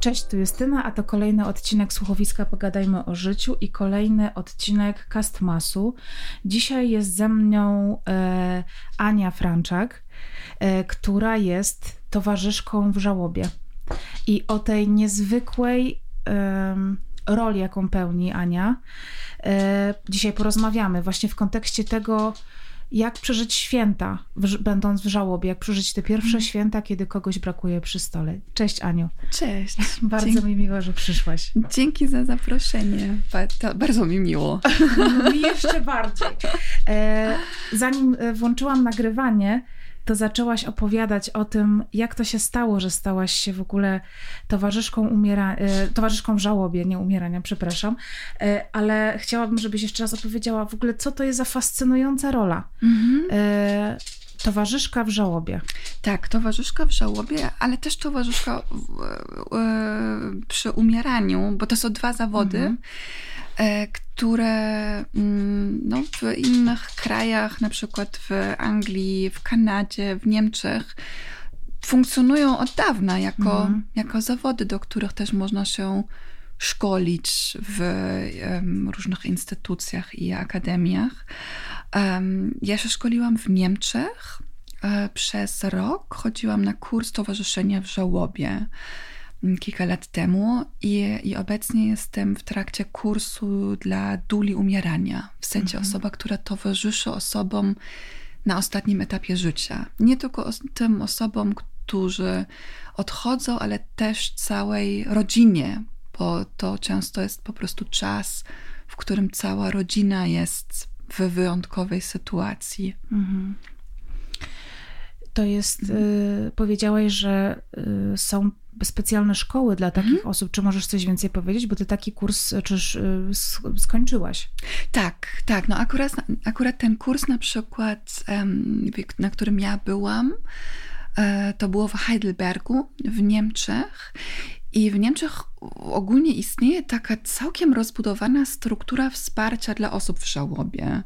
Cześć, tu Justyna, a to kolejny odcinek Słuchowiska Pogadajmy o życiu i kolejny odcinek Castmasu. Dzisiaj jest ze mną e, Ania Franczak, e, która jest towarzyszką w żałobie. I o tej niezwykłej e, roli, jaką pełni Ania, e, dzisiaj porozmawiamy właśnie w kontekście tego, jak przeżyć święta, w, będąc w żałobie, jak przeżyć te pierwsze mm. święta, kiedy kogoś brakuje przy stole. Cześć Aniu. Cześć. Bardzo Dzięki. mi miło, że przyszłaś. Dzięki za zaproszenie. bardzo mi miło. mi jeszcze bardziej. E, zanim e, włączyłam nagrywanie, to zaczęłaś opowiadać o tym, jak to się stało, że stałaś się w ogóle towarzyszką, umiera, e, towarzyszką w żałobie, nie umierania, przepraszam, e, ale chciałabym, żebyś jeszcze raz opowiedziała w ogóle, co to jest za fascynująca rola. Mhm. E, towarzyszka w żałobie. Tak, towarzyszka w żałobie, ale też towarzyszka w, w, przy umieraniu, bo to są dwa zawody. Mhm. E, które mm, no, w innych krajach, na przykład w Anglii, w Kanadzie, w Niemczech, funkcjonują od dawna jako, mhm. jako zawody, do których też można się szkolić w um, różnych instytucjach i akademiach. Um, ja się szkoliłam w Niemczech um, przez rok. Chodziłam na kurs towarzyszenia w żałobie kilka lat temu i, i obecnie jestem w trakcie kursu dla duli umierania, w sensie mhm. osoba, która towarzyszy osobom na ostatnim etapie życia. Nie tylko tym osobom, którzy odchodzą, ale też całej rodzinie, bo to często jest po prostu czas, w którym cała rodzina jest w wyjątkowej sytuacji. Mhm. To jest, y, powiedziałaś, że y, są specjalne szkoły dla takich mhm. osób. Czy możesz coś więcej powiedzieć? Bo ty taki kurs czyż y, skończyłaś. Tak, tak. No akurat, akurat ten kurs na przykład, na którym ja byłam, e, to było w Heidelbergu w Niemczech. I w Niemczech ogólnie istnieje taka całkiem rozbudowana struktura wsparcia dla osób w żałobie.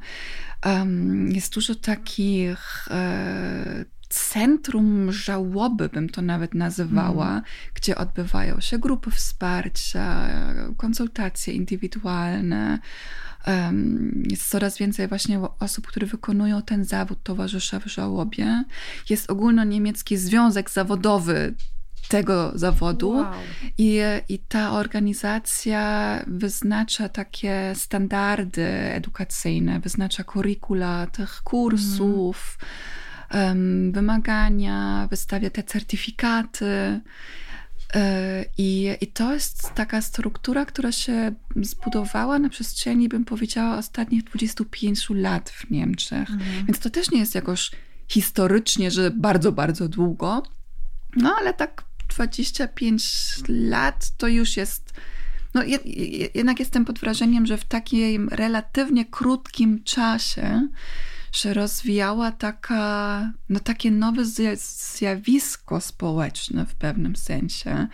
Jest dużo takich e, centrum żałoby, bym to nawet nazywała, mm. gdzie odbywają się grupy wsparcia, konsultacje indywidualne. Jest coraz więcej właśnie osób, które wykonują ten zawód towarzysza w żałobie. Jest ogólnoniemiecki związek zawodowy tego zawodu wow. I, i ta organizacja wyznacza takie standardy edukacyjne, wyznacza kurikula tych kursów. Mm wymagania, wystawia te certyfikaty. E, I, I to jest taka struktura, która się zbudowała na przestrzeni, bym powiedziała, ostatnich 25 lat w Niemczech. Mhm. Więc to też nie jest jakoś historycznie, że bardzo, bardzo długo. No ale tak 25 lat to już jest. No, jednak jestem pod wrażeniem, że w takim relatywnie krótkim czasie że rozwijała taka, no takie nowe zjawisko społeczne w pewnym sensie,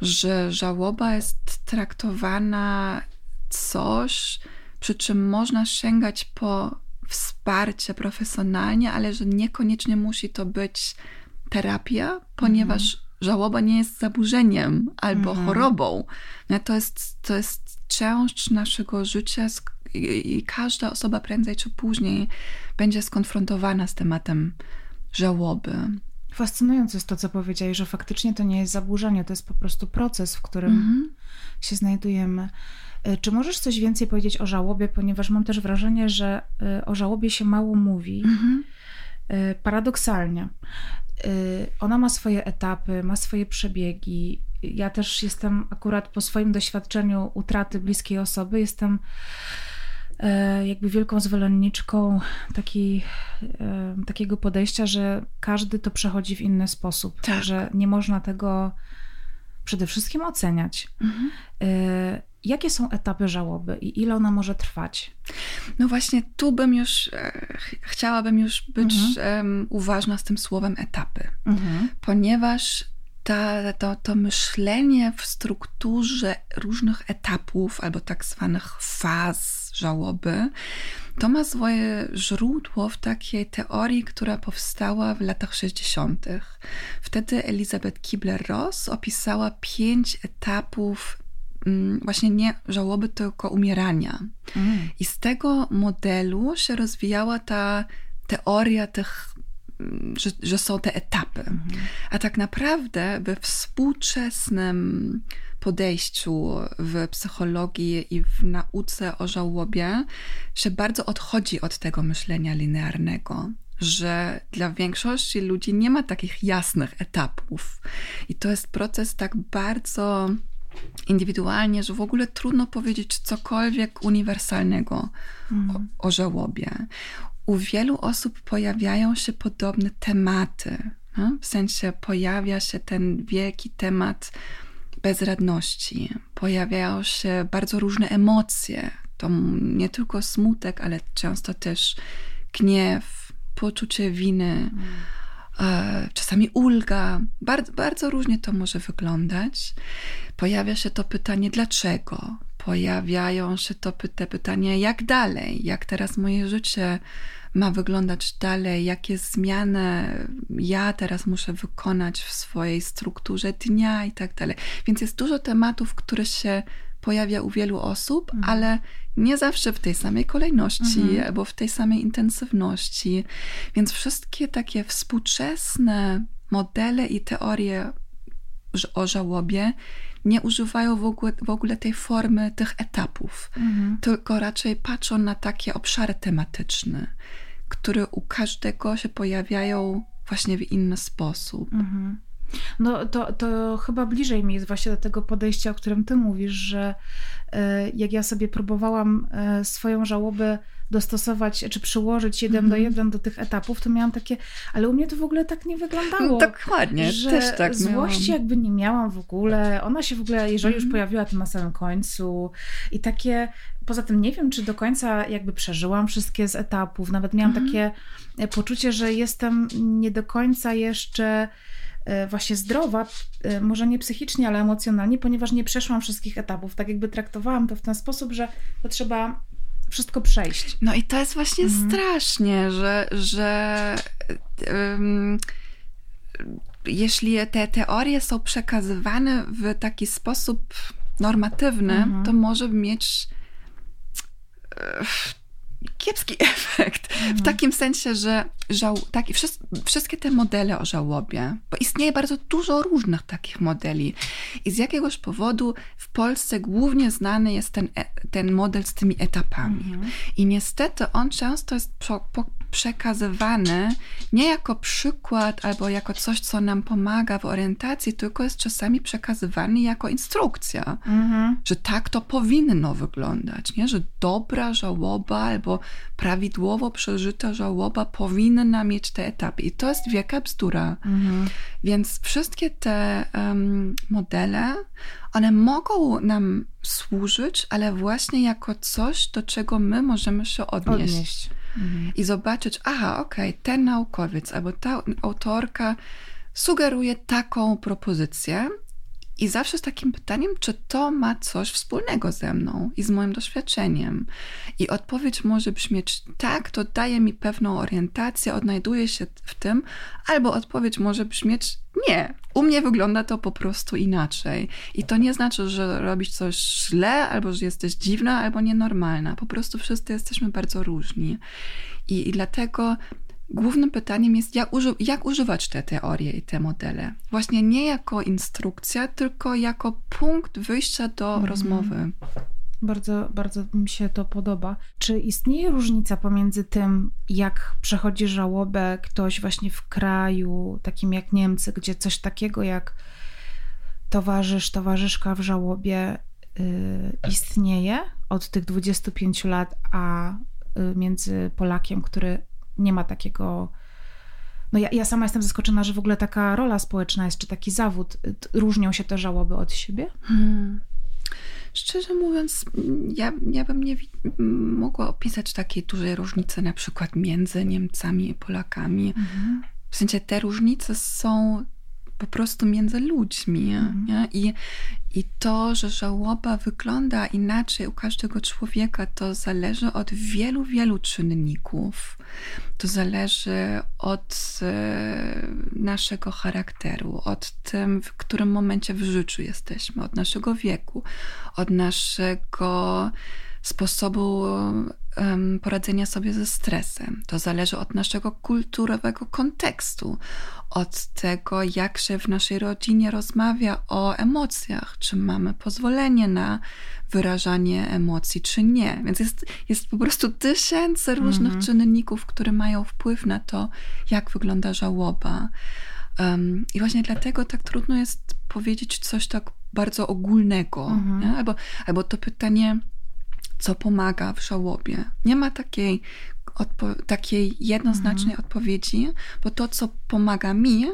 że żałoba jest traktowana coś, przy czym można sięgać po wsparcie profesjonalnie, ale że niekoniecznie musi to być terapia, ponieważ mhm. żałoba nie jest zaburzeniem albo mhm. chorobą. No, to jest, to jest część naszego życia, i każda osoba prędzej czy później będzie skonfrontowana z tematem żałoby. Fascynujące jest to, co powiedziałeś, że faktycznie to nie jest zaburzenie, to jest po prostu proces, w którym mm -hmm. się znajdujemy. E, czy możesz coś więcej powiedzieć o żałobie, ponieważ mam też wrażenie, że e, o żałobie się mało mówi. Mm -hmm. Paradoksalnie. Ona ma swoje etapy, ma swoje przebiegi. Ja też jestem akurat po swoim doświadczeniu utraty bliskiej osoby, jestem jakby wielką zwolenniczką taki, e, takiego podejścia, że każdy to przechodzi w inny sposób, tak. że nie można tego przede wszystkim oceniać. Mhm. E, jakie są etapy żałoby i ile ona może trwać? No właśnie, tu bym już chciałabym już być mhm. uważna z tym słowem etapy, mhm. ponieważ ta, to, to myślenie w strukturze różnych etapów albo tak zwanych faz żałoby to ma swoje źródło w takiej teorii, która powstała w latach 60. Wtedy Elizabeth Kibler-Ross opisała pięć etapów mm, właśnie nie żałoby, tylko umierania. Mm. I z tego modelu się rozwijała ta teoria tych że, że są te etapy. Mhm. A tak naprawdę we współczesnym podejściu w psychologii i w nauce o żałobie się bardzo odchodzi od tego myślenia linearnego że dla większości ludzi nie ma takich jasnych etapów. I to jest proces tak bardzo indywidualnie, że w ogóle trudno powiedzieć cokolwiek uniwersalnego mm. o, o żałobie u wielu osób pojawiają się podobne tematy. No? W sensie pojawia się ten wielki temat bezradności, pojawiają się bardzo różne emocje. To nie tylko smutek, ale często też gniew, poczucie winy, mm. czasami ulga. Bardzo, bardzo różnie to może wyglądać. Pojawia się to pytanie, dlaczego? Pojawiają się to te pytania, jak dalej, jak teraz moje życie ma wyglądać dalej, jakie zmiany ja teraz muszę wykonać w swojej strukturze dnia i tak dalej. Więc jest dużo tematów, które się pojawia u wielu osób, mhm. ale nie zawsze w tej samej kolejności mhm. albo w tej samej intensywności. Więc wszystkie takie współczesne modele i teorie o żałobie nie używają w ogóle, w ogóle tej formy tych etapów, mhm. tylko raczej patrzą na takie obszary tematyczne które u każdego się pojawiają właśnie w inny sposób. Mhm. No to, to chyba bliżej mi jest właśnie do tego podejścia, o którym ty mówisz, że e, jak ja sobie próbowałam e, swoją żałobę dostosować, czy przyłożyć jeden mm -hmm. do mhm. jeden do tych etapów, to miałam takie, ale u mnie to w ogóle tak nie wyglądało. No, dokładnie, że też tak Złości miałam. jakby nie miałam w ogóle. Ona się w ogóle, jeżeli już mhm. pojawiła, to na samym końcu. I takie, poza tym nie wiem, czy do końca jakby przeżyłam wszystkie z etapów. Nawet miałam mm -hmm. takie e, poczucie, że jestem nie do końca jeszcze e, właśnie zdrowa, e, może nie psychicznie, ale emocjonalnie, ponieważ nie przeszłam wszystkich etapów. Tak jakby traktowałam to w ten sposób, że to trzeba wszystko przejść. No i to jest właśnie mhm. strasznie, że, że um, jeśli te teorie są przekazywane w taki sposób normatywny, mhm. to może mieć kiepski efekt. W takim sensie, że żał, tak, wszystkie te modele o żałobie, bo istnieje bardzo dużo różnych takich modeli i z jakiegoś powodu w Polsce głównie znany jest ten, e, ten model z tymi etapami. Mhm. I niestety on często jest po, po, przekazywany nie jako przykład albo jako coś, co nam pomaga w orientacji, tylko jest czasami przekazywany jako instrukcja, mhm. że tak to powinno wyglądać, nie? że dobra żałoba albo prawidłowo przeżyta żałoba powinna mieć te etapy. I to jest wielka bzdura. Mhm. Więc wszystkie te um, modele, one mogą nam służyć, ale właśnie jako coś, do czego my możemy się odnieść. odnieść i zobaczyć, aha, okej, okay, ten naukowiec albo ta autorka sugeruje taką propozycję. I zawsze z takim pytaniem, czy to ma coś wspólnego ze mną i z moim doświadczeniem. I odpowiedź może brzmieć tak, to daje mi pewną orientację, odnajduję się w tym, albo odpowiedź może brzmieć nie, u mnie wygląda to po prostu inaczej. I to nie znaczy, że robisz coś źle, albo że jesteś dziwna, albo nienormalna. Po prostu wszyscy jesteśmy bardzo różni. I, i dlatego głównym pytaniem jest, jak, uży jak używać te teorie i te modele. Właśnie nie jako instrukcja, tylko jako punkt wyjścia do mm. rozmowy. Bardzo, bardzo mi się to podoba. Czy istnieje różnica pomiędzy tym, jak przechodzi żałobę ktoś właśnie w kraju, takim jak Niemcy, gdzie coś takiego jak towarzysz, towarzyszka w żałobie yy, istnieje od tych 25 lat, a yy, między Polakiem, który nie ma takiego. No ja, ja sama jestem zaskoczona, że w ogóle taka rola społeczna jest, czy taki zawód. Różnią się te żałoby od siebie? Hmm. Szczerze mówiąc, ja, ja bym nie mogła opisać takiej dużej różnicy na przykład między Niemcami i Polakami. Mhm. W sensie te różnice są po prostu między ludźmi. Mhm. I, I to, że żałoba wygląda inaczej u każdego człowieka, to zależy od wielu, wielu czynników. To zależy od e, naszego charakteru, od tym, w którym momencie w życiu jesteśmy, od naszego wieku, od naszego sposobu um, poradzenia sobie ze stresem. To zależy od naszego kulturowego kontekstu, od tego, jak się w naszej rodzinie rozmawia o emocjach, czy mamy pozwolenie na wyrażanie emocji, czy nie. Więc jest, jest po prostu tysiące różnych -hmm. czynników, które mają wpływ na to, jak wygląda żałoba. Um, I właśnie dlatego tak trudno jest powiedzieć coś tak bardzo ogólnego. -hmm. Albo, albo to pytanie, co pomaga w żałobie. Nie ma takiej, takiej jednoznacznej mhm. odpowiedzi, bo to, co pomaga mi,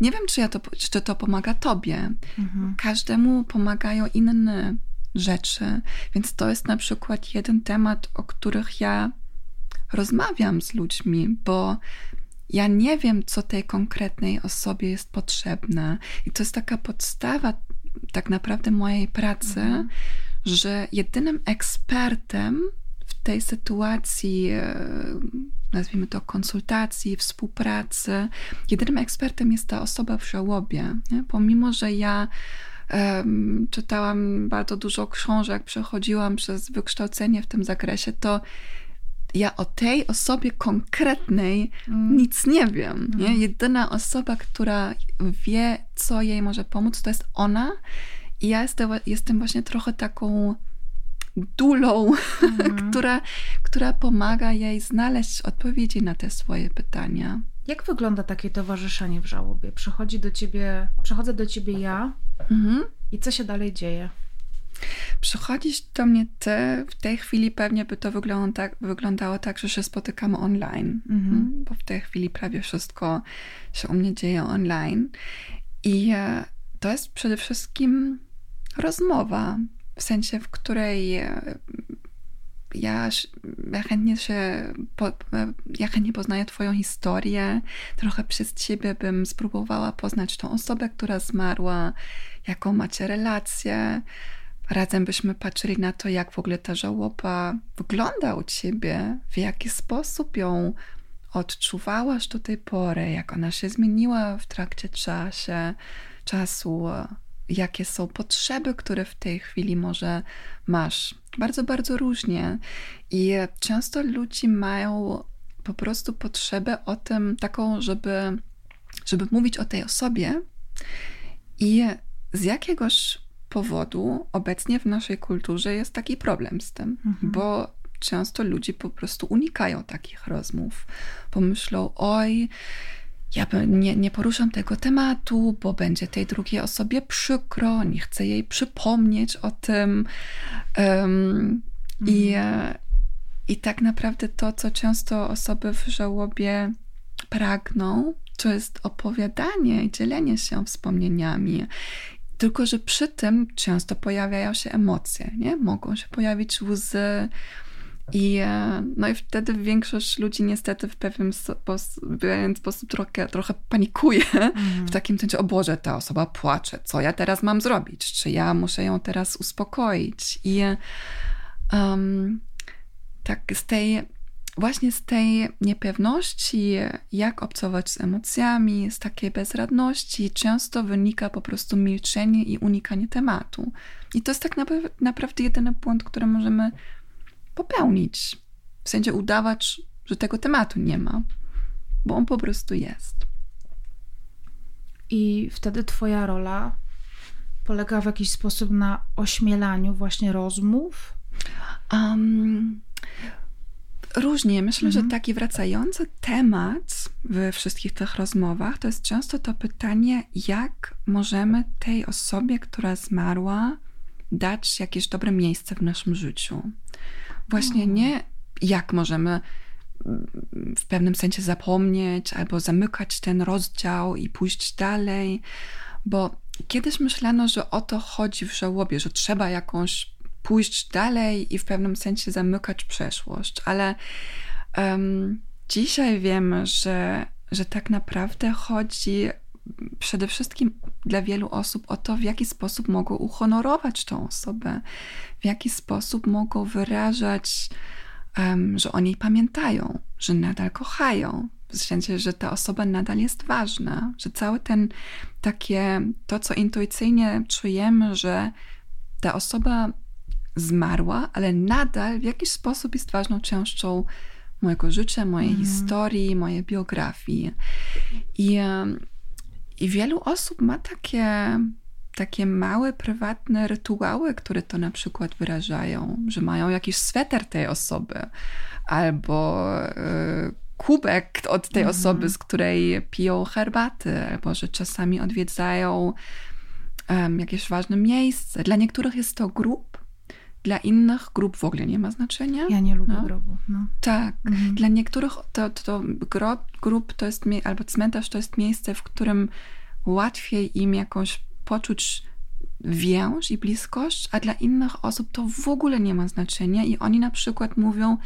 nie wiem, czy, ja to, czy to pomaga tobie. Mhm. Każdemu pomagają inne rzeczy, więc to jest na przykład jeden temat, o których ja rozmawiam z ludźmi, bo ja nie wiem, co tej konkretnej osobie jest potrzebne. I to jest taka podstawa tak naprawdę mojej pracy, mhm że jedynym ekspertem w tej sytuacji, e, nazwijmy to konsultacji, współpracy, jedynym ekspertem jest ta osoba w żałobie. Nie? Pomimo, że ja um, czytałam bardzo dużo książek, przechodziłam przez wykształcenie w tym zakresie, to ja o tej osobie konkretnej mm. nic nie wiem. Nie? Mm. Jedyna osoba, która wie, co jej może pomóc, to jest ona i ja jestem, jestem właśnie trochę taką dulą, mhm. która, która pomaga jej znaleźć odpowiedzi na te swoje pytania. Jak wygląda takie towarzyszenie w żałobie? Przychodzi do ciebie, przychodzę do ciebie ja mhm. i co się dalej dzieje? Przychodzisz do mnie ty, w tej chwili pewnie by to wyglądało tak, wyglądało tak że się spotykamy online, mhm. bo w tej chwili prawie wszystko się u mnie dzieje online. I e, to jest przede wszystkim rozmowa, w sensie, w której e, ja, ja chętnie się, po, e, ja chętnie poznaję Twoją historię. Trochę przez Ciebie bym spróbowała poznać tą osobę, która zmarła, jaką macie relację. Razem byśmy patrzyli na to, jak w ogóle ta żałoba wygląda u Ciebie, w jaki sposób ją odczuwałaś do tej pory, jak ona się zmieniła w trakcie czasie, czasu, jakie są potrzeby, które w tej chwili może masz. Bardzo, bardzo różnie. I często ludzie mają po prostu potrzebę o tym taką, żeby, żeby mówić o tej osobie i z jakiegoś powodu obecnie w naszej kulturze jest taki problem z tym, mhm. bo często ludzie po prostu unikają takich rozmów. Pomyślą, oj, ja nie, nie poruszam tego tematu, bo będzie tej drugiej osobie przykro, nie chcę jej przypomnieć o tym. Um, i, mhm. I tak naprawdę to, co często osoby w żałobie pragną, to jest opowiadanie i dzielenie się wspomnieniami. Tylko, że przy tym często pojawiają się emocje, nie? Mogą się pojawić łzy, i, e, no i wtedy większość ludzi niestety w pewien sposób, sposób trochę, trochę panikuje mm. w takim sensie, o Boże, ta osoba płacze, co ja teraz mam zrobić? Czy ja muszę ją teraz uspokoić? I um, tak z tej, właśnie z tej niepewności, jak obcować z emocjami, z takiej bezradności, często wynika po prostu milczenie i unikanie tematu. I to jest tak naprawdę jedyny błąd, który możemy popełnić. W sensie udawać, że tego tematu nie ma, bo on po prostu jest. I wtedy Twoja rola polega w jakiś sposób na ośmielaniu właśnie rozmów? Um, różnie. Myślę, mhm. że taki wracający temat we wszystkich tych rozmowach to jest często to pytanie, jak możemy tej osobie, która zmarła, dać jakieś dobre miejsce w naszym życiu właśnie nie jak możemy w pewnym sensie zapomnieć albo zamykać ten rozdział i pójść dalej, bo kiedyś myślano, że o to chodzi w żałobie, że trzeba jakąś pójść dalej i w pewnym sensie zamykać przeszłość, ale um, dzisiaj wiemy, że, że tak naprawdę chodzi przede wszystkim dla wielu osób o to, w jaki sposób mogą uhonorować tą osobę, w jaki sposób mogą wyrażać, um, że o niej pamiętają, że nadal kochają, w sensie, że ta osoba nadal jest ważna, że cały ten takie, to co intuicyjnie czujemy, że ta osoba zmarła, ale nadal w jakiś sposób jest ważną częścią mojego życia, mojej mm. historii, mojej biografii. I, I wielu osób ma takie, takie małe, prywatne rytuały, które to na przykład wyrażają, że mają jakiś sweter tej osoby albo y, kubek od tej mm. osoby, z której piją herbaty, albo że czasami odwiedzają um, jakieś ważne miejsce. Dla niektórych jest to grup, dla innych grup w ogóle nie ma znaczenia. Ja nie lubię no. grobu. No. Tak. Mhm. Dla niektórych to, to, to grob, grup to jest, albo cmentarz to jest miejsce, w którym łatwiej im jakoś poczuć więź i bliskość, a dla innych osób to w ogóle nie ma znaczenia i oni na przykład mówią,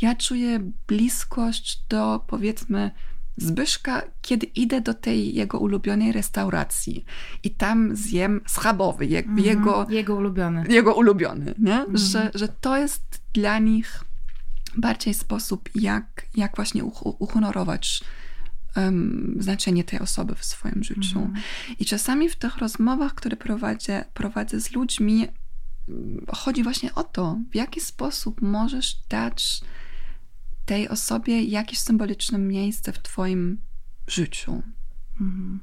ja czuję bliskość do powiedzmy Zbyszka, kiedy idę do tej jego ulubionej restauracji i tam zjem schabowy, -hmm. jego, jego ulubiony. Jego ulubiony, nie? -hmm. że, że to jest dla nich bardziej sposób, jak, jak właśnie uhonorować um, znaczenie tej osoby w swoim życiu. -hmm. I czasami w tych rozmowach, które prowadzę, prowadzę z ludźmi, chodzi właśnie o to, w jaki sposób możesz dać tej osobie jakieś symboliczne miejsce w Twoim życiu. Mhm.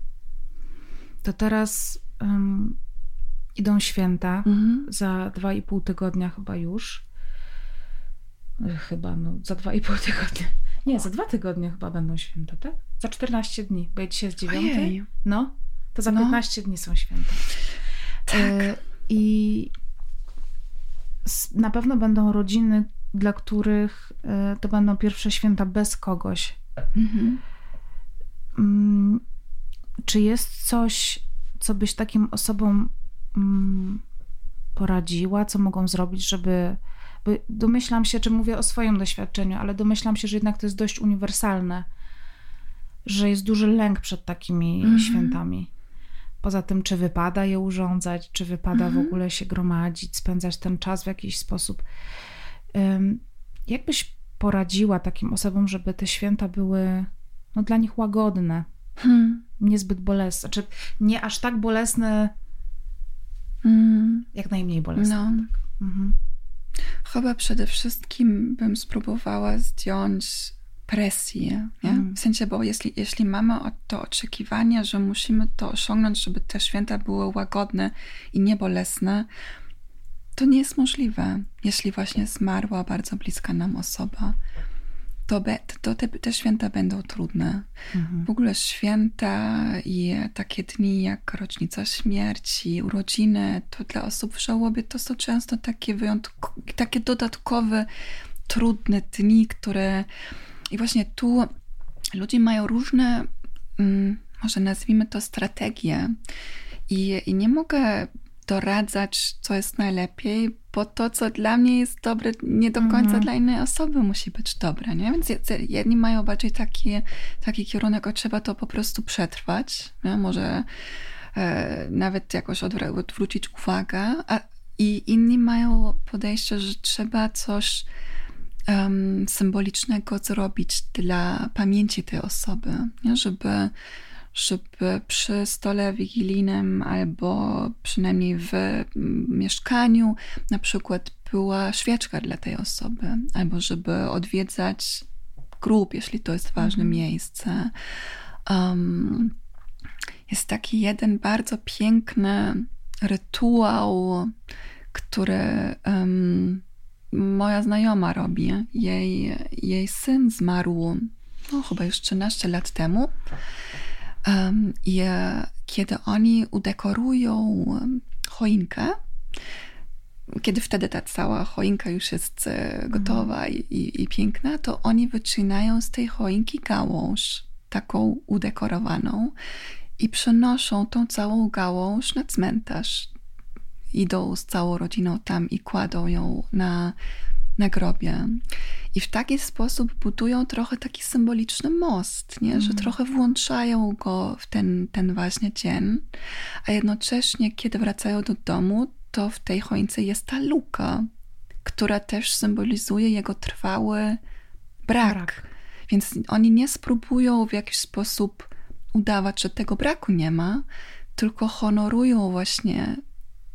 To teraz um, idą święta mhm. za dwa i pół tygodnia chyba już. Chyba, no, za dwa i pół tygodnia. Nie, za dwa tygodnie chyba będą święta, tak? Za 14 dni, bo dzisiaj jest dziewiąty. No, to za no. 15 dni są święta. Tak. E, I na pewno będą rodziny, dla których e, to będą pierwsze święta bez kogoś. Mhm. Mm, czy jest coś, co byś takim osobom mm, poradziła, co mogą zrobić, żeby. Bo domyślam się, czy mówię o swoim doświadczeniu, ale domyślam się, że jednak to jest dość uniwersalne, że jest duży lęk przed takimi mhm. świętami. Poza tym, czy wypada je urządzać, czy wypada mhm. w ogóle się gromadzić, spędzać ten czas w jakiś sposób. Jak byś poradziła takim osobom, żeby te święta były no, dla nich łagodne, hmm. niezbyt bolesne, czy nie aż tak bolesne, hmm. jak najmniej bolesne? No. Tak. Mhm. Chyba przede wszystkim bym spróbowała zdjąć presję, nie? Mm. w sensie, bo jeśli, jeśli mamy to oczekiwanie, że musimy to osiągnąć, żeby te święta były łagodne i niebolesne, to nie jest możliwe, jeśli właśnie zmarła bardzo bliska nam osoba. To, be, to te, te święta będą trudne. Mhm. W ogóle święta i takie dni jak rocznica śmierci, urodziny, to dla osób w żałobie to są często takie wyjątkowe, takie dodatkowe, trudne dni, które i właśnie tu ludzie mają różne, mm, może nazwijmy to strategie i, i nie mogę doradzać, co jest najlepiej, bo to, co dla mnie jest dobre, nie do końca mhm. dla innej osoby musi być dobre, nie? Więc jedni mają bardziej taki, taki kierunek, o trzeba to po prostu przetrwać, nie? może e, nawet jakoś odwrócić uwagę, a, i inni mają podejście, że trzeba coś um, symbolicznego zrobić dla pamięci tej osoby, nie? żeby żeby przy stole wigilijnym albo przynajmniej w mieszkaniu na przykład była świeczka dla tej osoby, albo żeby odwiedzać grób, jeśli to jest ważne mhm. miejsce. Um, jest taki jeden bardzo piękny rytuał, który um, moja znajoma robi. Jej, jej syn zmarł no, chyba już 13 lat temu. I kiedy oni udekorują choinkę, kiedy wtedy ta cała choinka już jest e, gotowa i, i, i, piękna, to oni wycinają z tej choinki gałąź, taką udekorowaną, i przenoszą tą całą gałąź na cmentarz. Idą z całą rodziną tam i kładą ją na, na grobie. I w taki sposób budują trochę taki symboliczny most, nie? że mhm. trochę włączają go w ten, ten właśnie dzień, a jednocześnie, kiedy wracają do domu, to w tej choince jest ta luka, która też symbolizuje jego trwały brak. brak. Więc oni nie spróbują w jakiś sposób udawać, że tego braku nie ma, tylko honorują właśnie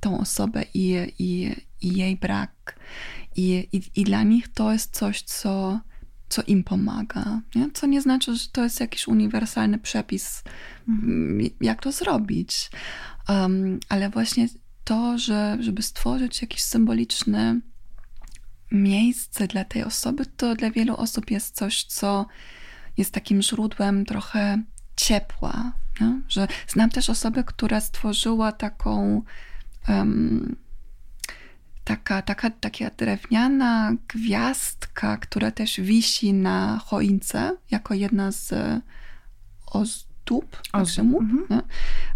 tą osobę i, i, i jej brak. I, i, I dla nich to jest coś, co, co im pomaga. Nie? Co nie znaczy, że to jest jakiś uniwersalny przepis, mhm. jak to zrobić. Um, ale właśnie to, że, żeby stworzyć jakieś symboliczne miejsce dla tej osoby, to dla wielu osób jest coś, co jest takim źródłem trochę ciepła. Nie? Że znam też osobę, która stworzyła taką um, taka, taka, taka drewniana gwiazdka, która też wisi na choince, jako jedna z ozdób, ozdób. Mhm.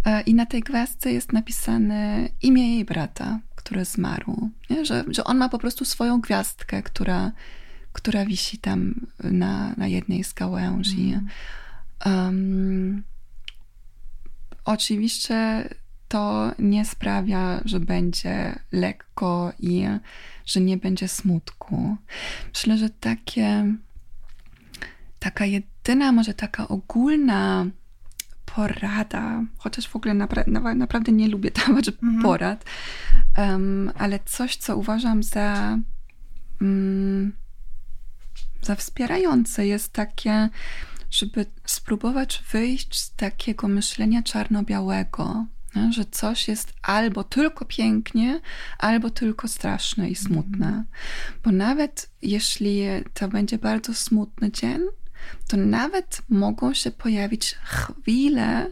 E, I na tej gwiazdce jest napisane imię jej brata, który zmarł. Nie? Że, że on ma po prostu swoją gwiazdkę, która, która wisi tam na, na jednej z gałęzi. Mhm. Um, oczywiście to nie sprawia, że będzie lekko i że nie będzie smutku. Myślę, że takie, taka jedyna, może taka ogólna porada, chociaż w ogóle napra naprawdę nie lubię dawać mhm. porad, um, ale coś, co uważam za, um, za wspierające, jest takie, żeby spróbować wyjść z takiego myślenia czarno-białego, że coś jest albo tylko pięknie, albo tylko straszne i smutne. Mm. Bo nawet jeśli to będzie bardzo smutny dzień, to nawet mogą się pojawić chwile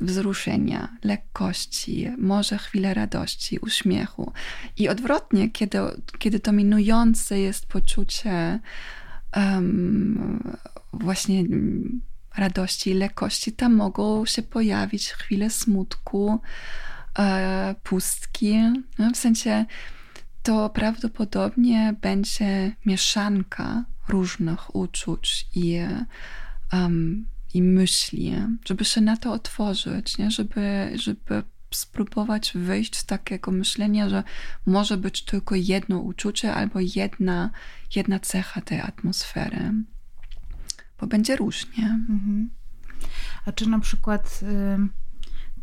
wzruszenia, lekkości, może chwile radości, uśmiechu. I odwrotnie, kiedy, kiedy dominujące jest poczucie um, właśnie radości i lekkości, tam mogą się pojawić chwile smutku, e, pustki. No, w sensie to prawdopodobnie będzie mieszanka różnych uczuć i, um, i myśli, żeby się na to otworzyć, nie? Żeby, żeby spróbować wyjść z takiego myślenia, że może być tylko jedno uczucie albo jedna, jedna cecha tej atmosfery bo będzie różnie. Mhm. A czy na przykład,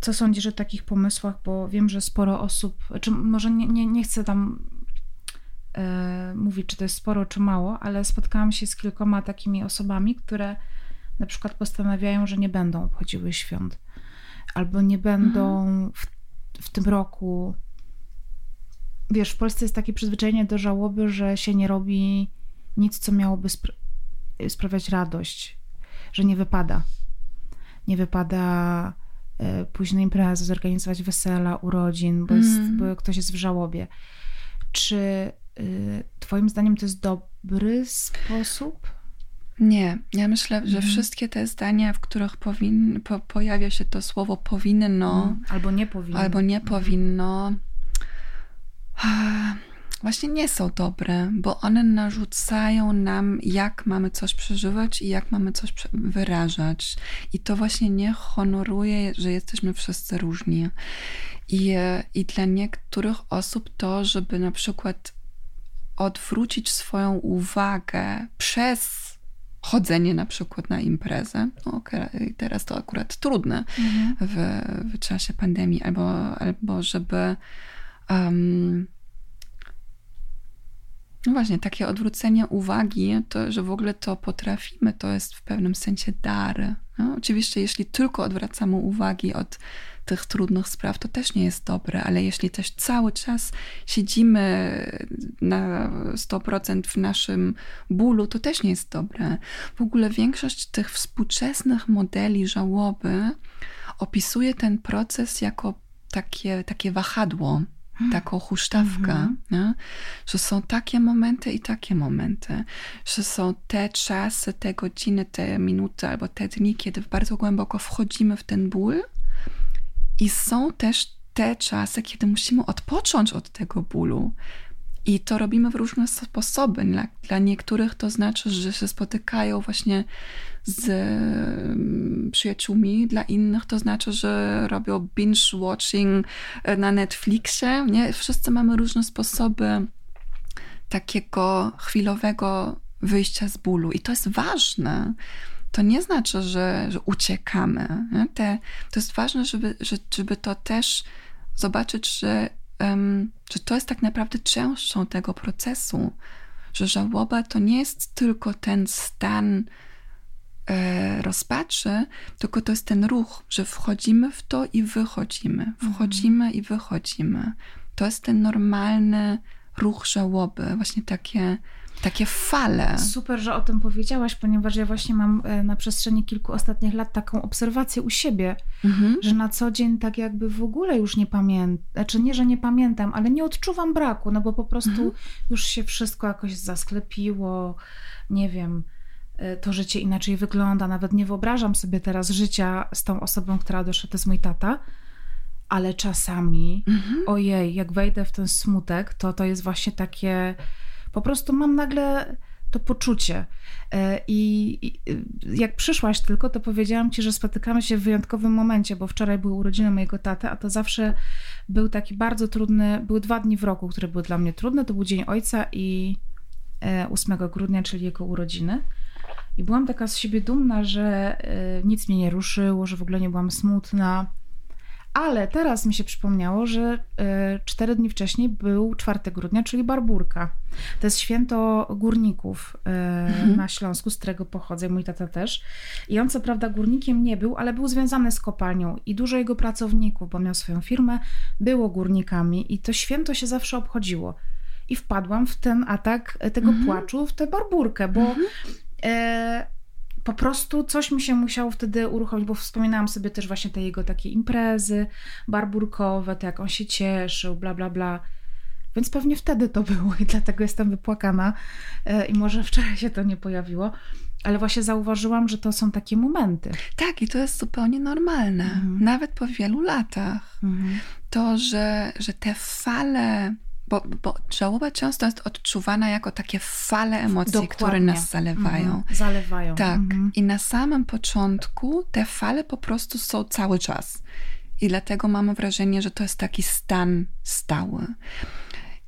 co sądzisz o takich pomysłach, bo wiem, że sporo osób, czy może nie, nie, nie chcę tam e, mówić, czy to jest sporo, czy mało, ale spotkałam się z kilkoma takimi osobami, które na przykład postanawiają, że nie będą obchodziły świąt, albo nie będą mhm. w, w tym roku. Wiesz, w Polsce jest takie przyzwyczajenie do żałoby, że się nie robi nic, co miałoby sprawiać radość, że nie wypada. Nie wypada e, późnej imprezy, zorganizować wesela, urodzin, bo, jest, mm. bo ktoś jest w żałobie. Czy y, Twoim zdaniem to jest dobry sposób? Nie, ja myślę, że mm. wszystkie te zdania, w których powin, po, pojawia się to słowo powinno, mm. albo nie powinno, albo nie powinno, właśnie nie są dobre, bo one narzucają nam, jak mamy coś przeżywać i jak mamy coś wyrażać. I to właśnie nie honoruje, że jesteśmy wszyscy różni. I, i dla niektórych osób to, żeby na przykład odwrócić swoją uwagę przez chodzenie na przykład na imprezę. No, okay, teraz to akurat trudne mhm. w, w czasie pandemii, albo, albo żeby um, no właśnie, takie odwrócenie uwagi, to, że w ogóle to potrafimy, to jest w pewnym sensie dar. No, oczywiście, jeśli tylko odwracamy uwagi od tych trudnych spraw, to też nie jest dobre, ale jeśli też cały czas siedzimy na 100% w naszym bólu, to też nie jest dobre. W ogóle większość tych współczesnych modeli żałoby opisuje ten proces jako takie, takie wahadło taką huśtawkę, mm-hmm. że są takie momenty i takie momenty, że są te czasy, te godziny, te minuty albo te dni, kiedy bardzo głęboko wchodzimy w ten ból. I są też te czasy, kiedy musimy odpocząć od tego bólu. I to robimy w różne sposoby. Dla, dla niektórych to znaczy, że się spotykają właśnie z przyjaciółmi, dla innych to znaczy, że robią binge-watching e, na Netflixie. Nie? Wszyscy mamy różne sposoby takiego chwilowego wyjścia z bólu. I to jest ważne. To nie znaczy, że, że uciekamy. Te, to jest ważne, żeby, żeby to też zobaczyć, że, um, że to jest tak naprawdę częścią tego procesu. Że żałoba to nie jest tylko ten stan rozpaczy, tylko to jest ten ruch, że wchodzimy w to i wychodzimy. Wchodzimy mhm. i wychodzimy. To jest ten normalny ruch żałoby, właśnie takie takie fale. Super, że o tym powiedziałaś, ponieważ ja właśnie mam e, na przestrzeni kilku ostatnich lat taką obserwację u siebie, mhm. że na co dzień tak jakby w ogóle już nie pamiętam, znaczy nie, że nie pamiętam, ale nie odczuwam braku, no bo po prostu mhm. już się wszystko jakoś zasklepiło, nie wiem, e, to życie inaczej wygląda, nawet nie wyobrażam sobie teraz życia z tą osobą, która doszła, to jest mój tata, ale czasami, mhm. ojej, jak wejdę w ten smutek, to to jest właśnie takie po prostu mam nagle to poczucie. E, I, jak przyszłaś tylko, to powiedziałam ci, że spotykamy się w wyjątkowym momencie, bo wczoraj były urodziny mojego taty, a to zawsze był taki bardzo trudny, były dwa dni w roku, które były dla mnie trudne. To był Dzień Ojca i 8 e, grudnia, czyli jego urodziny. I byłam taka z siebie dumna, że e, nic mnie nie ruszyło, że w ogóle nie byłam smutna. Ale teraz mi się przypomniało, że e, cztery dni wcześniej był 4 grudnia, czyli Barburka. To jest święto górników e, mhm. na Śląsku, z którego pochodzę, mój tata też. I on co prawda górnikiem nie był, ale był związany z kopalnią i dużo jego pracowników, bo miał swoją firmę, było górnikami i to święto się zawsze obchodziło. I wpadłam w ten atak tego mhm. płaczu, w tę Barburkę, bo... Mhm. E, po prostu coś mi się musiało wtedy uruchomić, bo wspominałam sobie też właśnie te jego takie imprezy barburkowe, to jak on się cieszył, bla, bla, bla. Więc pewnie wtedy to było i dlatego jestem wypłakana e, i może wczoraj się to nie pojawiło. Ale właśnie zauważyłam, że to są takie momenty. Tak, i to jest zupełnie normalne, mhm. nawet po wielu latach. Mhm. To, że, że te fale bo, bo żałoba często jest odczuwana jako takie fale emocji, Dokładnie. które nas zalewają. Mhm. Zalewają. Tak. Mhm. I na samym początku te fale po prostu są cały czas. I dlatego mamy wrażenie, że to jest taki stan stały.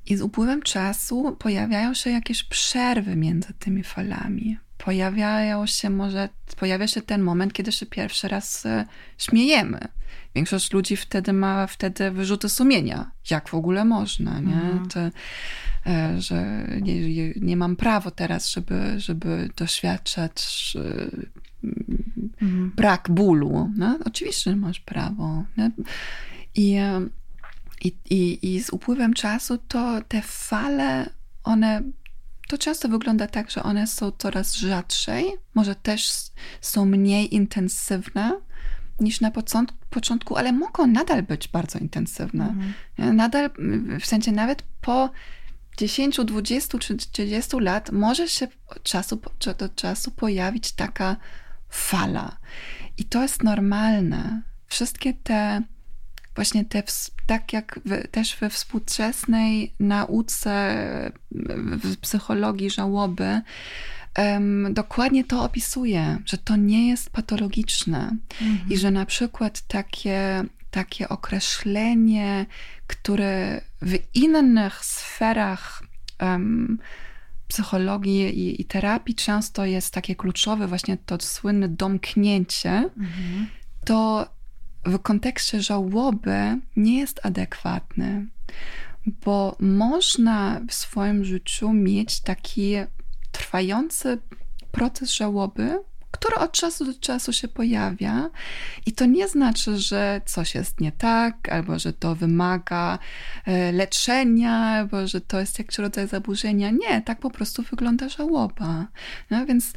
I z upływem czasu pojawiają się jakieś przerwy między tymi falami. Pojawiają się może, pojawia się ten moment, kiedy się pierwszy raz e, śmiejemy Większość ludzi wtedy ma wtedy wyrzuty sumienia. Jak w ogóle można, nie? Mhm. To, e, że nie, nie mam prawa teraz, żeby, żeby doświadczać mhm. brak bólu. No? Oczywiście, że masz prawo. Nie? I, e, i, i, I z upływem czasu to te fale, one to często wygląda tak, że one są coraz rzadszej, może też są mniej intensywne, niż na początku, ale mogą nadal być bardzo intensywne. Mhm. Nadal, w sensie nawet po 10, 20 czy 30 lat może się od czasu do czasu pojawić taka fala. I to jest normalne. Wszystkie te, właśnie te, tak jak w, też we współczesnej nauce w psychologii żałoby, um, dokładnie to opisuje, że to nie jest patologiczne mhm. i że na przykład takie, takie określenie, które w innych sferach um, psychologii i, i, terapii często jest takie kluczowe, właśnie to słynne domknięcie, mhm. to w kontekście żałoby nie jest adekwatne, bo można w swoim życiu mieć taki trwający proces żałoby, który od czasu do czasu się pojawia. I to nie znaczy, że coś jest nie tak, albo że to wymaga e, leczenia, albo że to jest jakiś rodzaj zaburzenia. Nie, tak po prostu wygląda żałoba. No, więc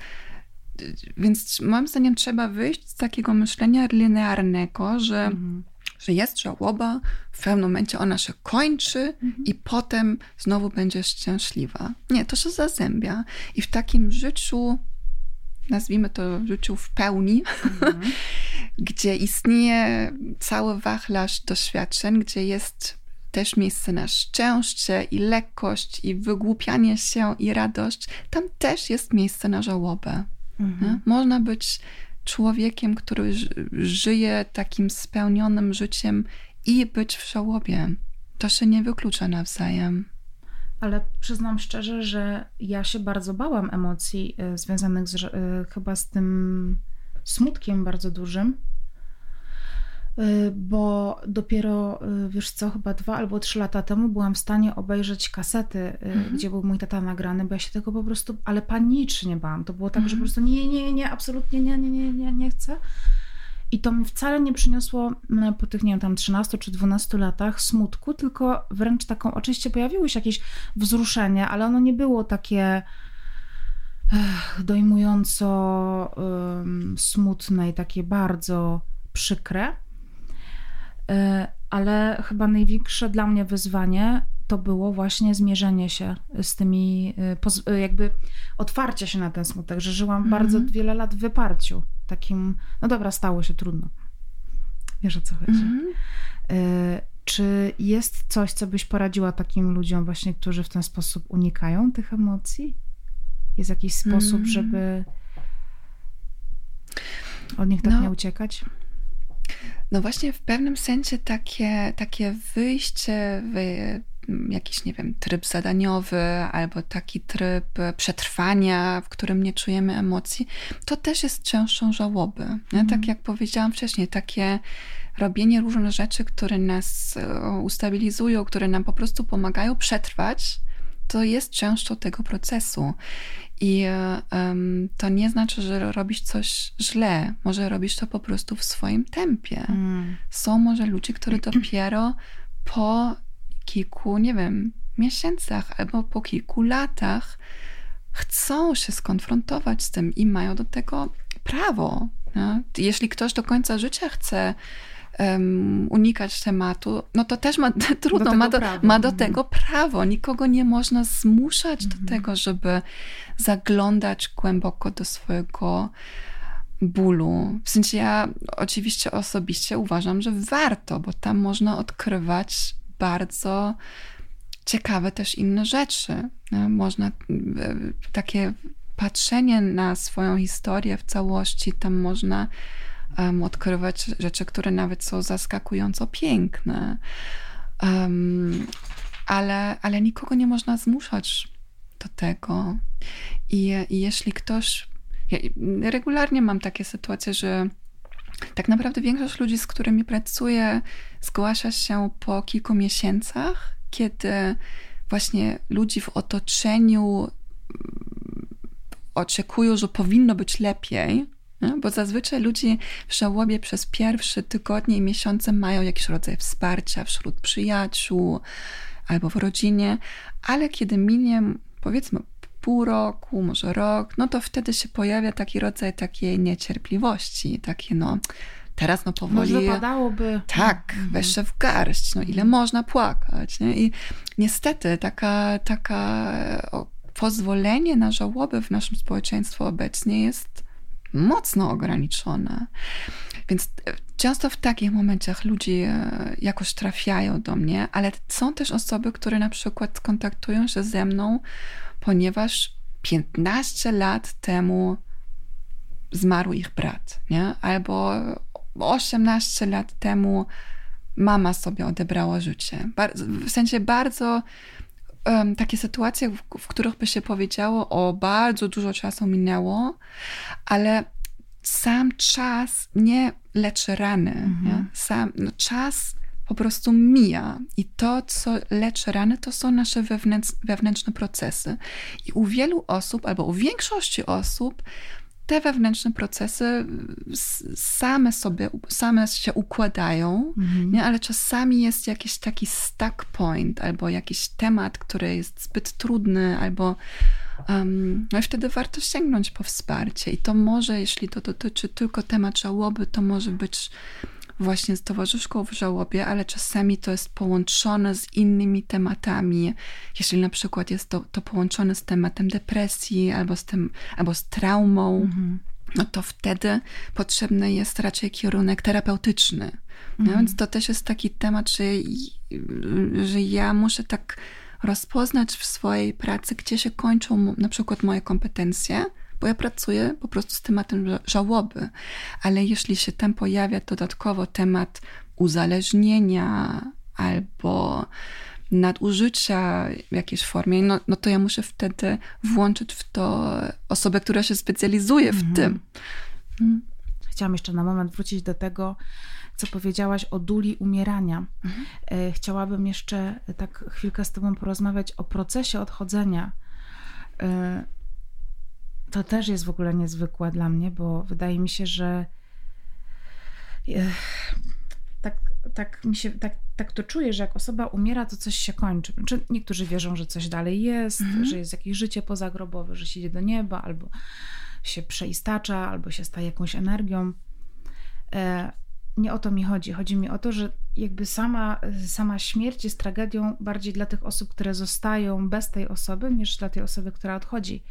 więc moim zdaniem trzeba wyjść z takiego myślenia linearnego, że mhm że jest żałoba, w pewnym momencie ona się kończy mhm. i potem znowu będziesz szczęśliwa. Nie, to się zazębia. I w takim życiu, nazwijmy to życiu w pełni, mhm. gdzie istnieje cały wachlarz doświadczeń, gdzie jest też miejsce na szczęście i lekkość, i wygłupianie się, i radość. Tam też jest miejsce na żałobę. Mhm. Można być człowiekiem, który żyje takim spełnionym życiem i być w żałobie. To się nie wyklucza nawzajem. Ale przyznam szczerze, że ja się bardzo bałam emocji y, związanych z, y, chyba z tym smutkiem bardzo dużym, bo dopiero, wiesz co, chyba dwa albo trzy lata temu byłam w stanie obejrzeć kasety, mhm. gdzie był mój tata nagrany, bo ja się tego po prostu, ale panicznie bałam. To było tak, mhm. że po prostu nie, nie, nie, absolutnie nie, nie, nie, nie, nie chcę. I to mi wcale nie przyniosło po tych, nie wiem, tam 13 czy 12 latach smutku, tylko wręcz taką, oczywiście pojawiły się jakieś wzruszenie, ale ono nie było takie ech, dojmująco um, smutne i takie bardzo przykre. E, ale chyba największe dla mnie wyzwanie to było właśnie zmierzenie się z tymi, y, y, jakby otwarcie się na ten smutek, że żyłam mm -hmm. bardzo wiele lat w wyparciu. Takim, no dobra, stało się trudno. Wiesz o co chodzi. Mm -hmm. Czy jest coś, co byś poradziła takim ludziom właśnie, którzy w ten sposób unikają tych emocji? Jest jakiś sposób, mm -hmm. żeby od nich tak no. nie uciekać? No właśnie w pewnym sensie takie, takie wyjście w jakiś, nie wiem, tryb zadaniowy albo taki tryb przetrwania, w którym nie czujemy emocji, to też jest częścią żałoby. Mm. Tak jak powiedziałam wcześniej, takie robienie różnych rzeczy, które nas e, ustabilizują, które nam po prostu pomagają przetrwać, to jest częścią tego procesu. I um, to nie znaczy, że robisz coś źle. Może robisz to po prostu w swoim tempie. Mm. Są może ludzie, którzy dopiero po kilku, nie wiem, miesiącach albo po kilku latach chcą się skonfrontować z tym i mają do tego prawo. No? Jeśli ktoś do końca życia chce um, unikać tematu, no to też ma trudno, do ma, do, ma do mhm. tego prawo. Nikogo nie można zmuszać mhm. do tego, żeby zaglądać głęboko do swojego bólu. W sensie ja oczywiście osobiście uważam, że warto, bo tam można odkrywać bardzo ciekawe też inne rzeczy. Można e, takie patrzenie na swoją historię w całości, tam można um, odkrywać rzeczy, które nawet są zaskakująco piękne. Um, ale, ale nikogo nie można zmuszać do tego. I, i jeśli ktoś. Ja regularnie mam takie sytuacje, że tak naprawdę większość ludzi, z którymi pracuję, zgłasza się po kilku miesiącach, kiedy właśnie ludzi w otoczeniu mm, oczekują, że powinno być lepiej, bo zazwyczaj ludzie w żałobie przez pierwsze tygodnie i miesiące mają jakiś rodzaj wsparcia wśród przyjaciół albo w rodzinie, ale kiedy minie powiedzmy pół roku, może rok, no to wtedy się pojawia taki rodzaj takiej niecierpliwości, takie no teraz no powoli... Może wypadałoby... Tak, mhm. weź się w garść, no ile mhm. można płakać, nie? I niestety taka, taka pozwolenie na żałobę w naszym społeczeństwie obecnie jest mocno ograniczone. Więc e, często w takich momentach ludzie e, jakoś trafiają do mnie, ale są też osoby, które na przykład kontaktują się ze mną ponieważ 15 lat temu zmarł ich brat, nie? albo 18 lat temu mama sobie odebrała życie. w sensie bardzo um, takie sytuacje, w, w, których by się powiedziało, o bardzo dużo czasu minęło, ale sam czas nie leczy rany. Mhm. Sam, no, czas po prostu mija. I to, co leczy rany, to są nasze wewnętrz, wewnętrzne procesy. I u wielu osób, albo u większości osób, te wewnętrzne procesy same sobie, same się układają, mhm. nie? ale czasami jest jakiś taki stuck point, albo jakiś temat, który jest zbyt trudny, albo um, no i wtedy warto sięgnąć po wsparcie. I to może, jeśli to dotyczy tylko temat żałoby, to może być właśnie z towarzyszką w żałobie, ale czasami to jest połączone z innymi tematami. Jeśli na przykład jest to, to połączone z tematem depresji albo z, tym, albo z traumą, mhm. no to wtedy potrzebny jest raczej kierunek terapeutyczny. No mhm. więc to też jest taki temat, że, że ja muszę tak rozpoznać w swojej pracy, gdzie się kończą na przykład moje kompetencje, bo ja pracuję po prostu z tematem żałoby. Ale jeśli się tam pojawia dodatkowo temat uzależnienia albo nadużycia w jakiejś formie, no, no to ja muszę wtedy włączyć w to osobę, która się specjalizuje w mhm. tym. Mhm. Chciałam jeszcze na moment wrócić do tego, co powiedziałaś o duli umierania. Mhm. E, chciałabym jeszcze tak chwilkę z Tobą porozmawiać o procesie odchodzenia. To też jest w ogóle niezwykłe dla mnie, bo wydaje mi się, że e, tak, tak mi się, tak, tak to czuję, że jak osoba umiera, to coś się kończy. Znaczy, niektórzy wierzą, że coś dalej jest, mhm. że jest jakieś życie pozagrobowe, że się idzie do nieba, albo się przeistacza, albo się staje jakąś energią. E, nie o to mi chodzi. Chodzi mi o to, że jakby sama, sama śmierć jest tragedią bardziej dla tych osób, które zostają bez tej osoby, niż dla tej osoby, która odchodzi.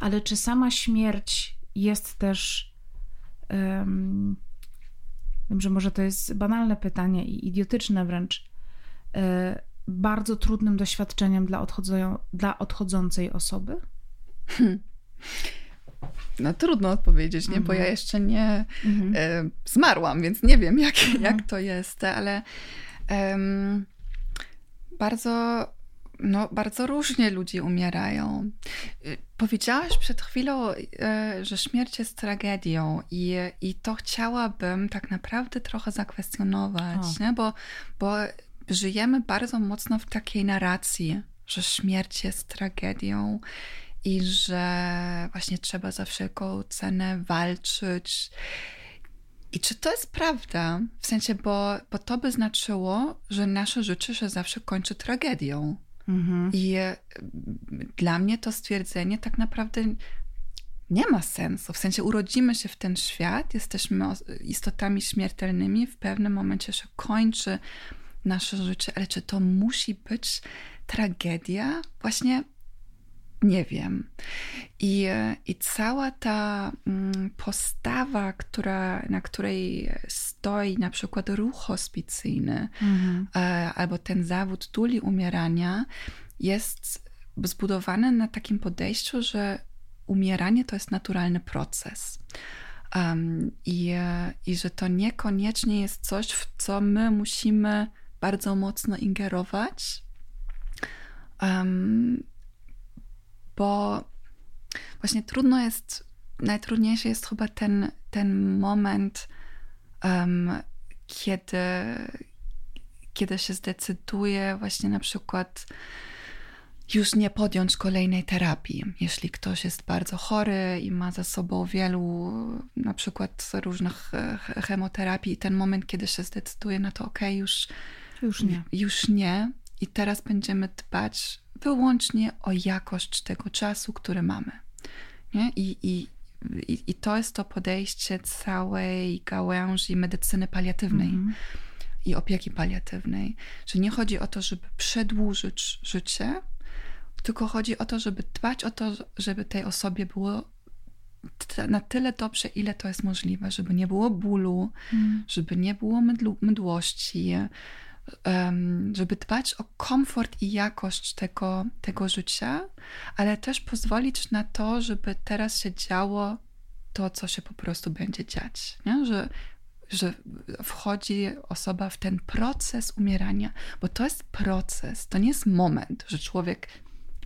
Ale czy sama śmierć jest też. Um, Wiem, że może to jest banalne pytanie i idiotyczne wręcz, e, bardzo trudnym doświadczeniem dla, dla odchodzącej osoby? Hmm. No trudno odpowiedzieć, nie? bo ja mhm. jeszcze nie mhm. e, zmarłam, więc nie wiem, jak, mhm. jak to jest, ale bardzo no, bardzo różnie ludzie umierają. Y, powiedziałaś przed chwilą, y, że śmierć jest tragedią, i, i to chciałabym tak naprawdę trochę zakwestionować, nie? Bo, bo żyjemy bardzo mocno w takiej narracji, że śmierć jest tragedią i że właśnie trzeba za wszelką cenę walczyć. I czy to jest prawda? W sensie, bo, bo to by znaczyło, że nasze życie się zawsze kończy tragedią. Mhm. I e, dla mnie to stwierdzenie tak naprawdę nie ma sensu. W sensie urodzimy się w ten świat, jesteśmy istotami śmiertelnymi, w pewnym momencie się kończy nasze życie, ale czy to musi być tragedia? Właśnie nie wiem. I, i cała ta mm, postawa, która, na której stoi na przykład ruch hospicyjny mhm. E, albo ten zawód tuli umierania, jest zbudowany na takim podejściu, że umieranie to jest naturalny proces. Um, i, I że to niekoniecznie jest coś, w co my musimy bardzo mocno ingerować. Um, bo właśnie trudno jest, najtrudniejszy jest chyba ten, ten moment, um, kiedy, kiedy się zdecyduje właśnie na przykład już nie podjąć kolejnej terapii. Jeśli ktoś jest bardzo chory i ma za sobą wielu na przykład różnych chemoterapii, ten moment, kiedy się zdecyduje na to, ok, już, już nie. Już nie. I teraz będziemy dbać wyłącznie o jakość tego czasu, który mamy. Nie? I, i, i, i to jest to podejście całej gałęzi medycyny paliatywnej. Mm. I opieki paliatywnej, że nie chodzi o to, żeby przedłużyć życie, tylko chodzi o to, żeby dbać o to, żeby tej osobie było na tyle dobrze, ile to jest możliwe, żeby nie było bólu, mm. żeby nie było mydlu, mydłości, żeby dbać o komfort i jakość tego, tego życia, ale też pozwolić na to, żeby teraz się działo to, co się po prostu będzie dziać. Nie? Że, że wchodzi osoba w ten proces umierania, bo to jest proces, to nie jest moment, że człowiek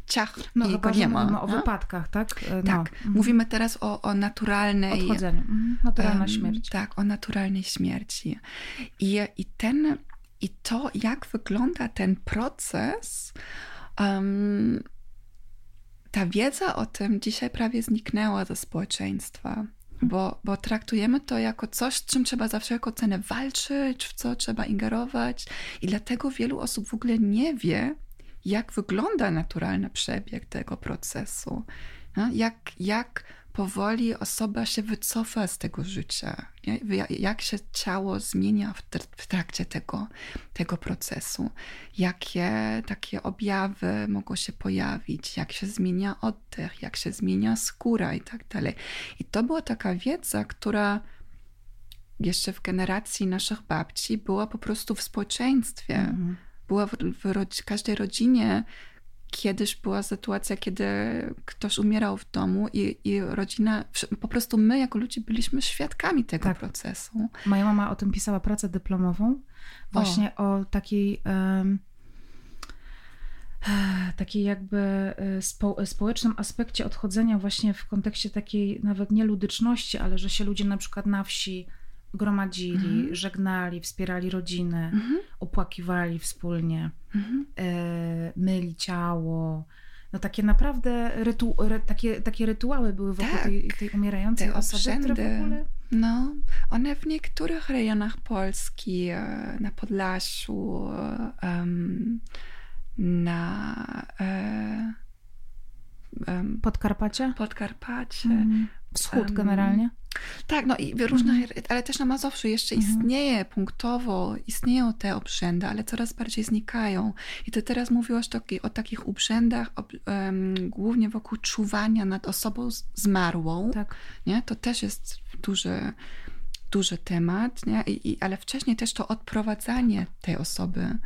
ciach no, i go nie ma. Mówimy o wypadkach, tak? E, no. Tak. Mhm. Mówimy teraz o, o naturalnej... Odchodzeniu. Mhm. Naturalna um, śmierć. Tak, o naturalnej śmierci. I, i ten i to, jak wygląda ten proces, um, ta wiedza o tym dzisiaj prawie zniknęła ze społeczeństwa. Bo, bo traktujemy to jako coś, z czym trzeba za wszelką cenę walczyć, w co trzeba ingerować, i dlatego wielu osób w ogóle nie wie, jak wygląda naturalny przebieg tego procesu. No, jak, jak powoli osoba się wycofa z tego życia. Jak się ciało zmienia w trakcie tego, tego procesu, jakie takie objawy mogą się pojawić, jak się zmienia oddech, jak się zmienia skóra i tak dalej. I to była taka wiedza, która jeszcze w generacji naszych babci była po prostu w społeczeństwie. Mhm. Była w, w każdej rodzinie kiedyś była sytuacja, kiedy ktoś umierał w domu i, i rodzina, po prostu my jako ludzie byliśmy świadkami tego tak. procesu. Moja mama o tym pisała pracę dyplomową, właśnie o, o takiej... Um, takiej jakby e, spo, społecznym aspekcie odchodzenia właśnie w kontekście takiej nawet nie ludyczności, ale że się ludzie na przykład na wsi gromadzili, mhm. żegnali, wspierali rodziny, mhm. opłakiwali wspólnie, mhm. e, myli ciało. No takie naprawdę rytu, takie, takie rytuały były wokół tak, tej, tej umierającej osoby, które w ogóle... No, one w niektórych rejonach Polski, e, na Podlasiu, um, na... Um, Podkarpacie? Podkarpacie. Mm. Wschód generalnie? Tak, no i różne, mm. ale też na Mazowszu jeszcze mm. istnieje punktowo, istnieją te obrzędy, ale coraz bardziej znikają. I ty teraz mówiłaś taki, o takich obrzędach, um, głównie wokół czuwania nad osobą zmarłą. Tak. Nie? To też jest duży, duży temat, nie? I, i, ale wcześniej też to odprowadzanie tej osoby.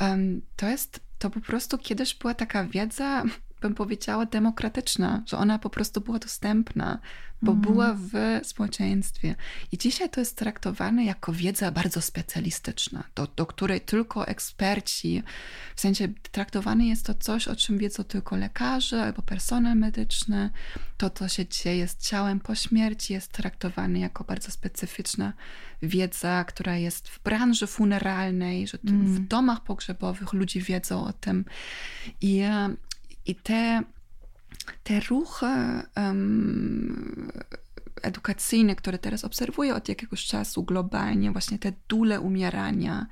Um, to jest, to po prostu kiedyś była taka wiedza, bym powiedziała, demokratyczna, że ona po prostu była dostępna, bo mm. była w społeczeństwie. I dzisiaj to jest traktowane jako wiedza bardzo specjalistyczna, do, do której tylko eksperci, w sensie traktowane jest to coś, o czym wiedzą tylko lekarze albo personel medyczny. To, co się dzieje z ciałem po śmierci, jest traktowane jako bardzo specyficzna wiedza, która jest w branży funeralnej, że mm. w domach pogrzebowych ludzie wiedzą o tym. I i te, te ruchy um, edukacyjne, które teraz obserwuję od jakiegoś czasu globalnie, właśnie te dule umierania,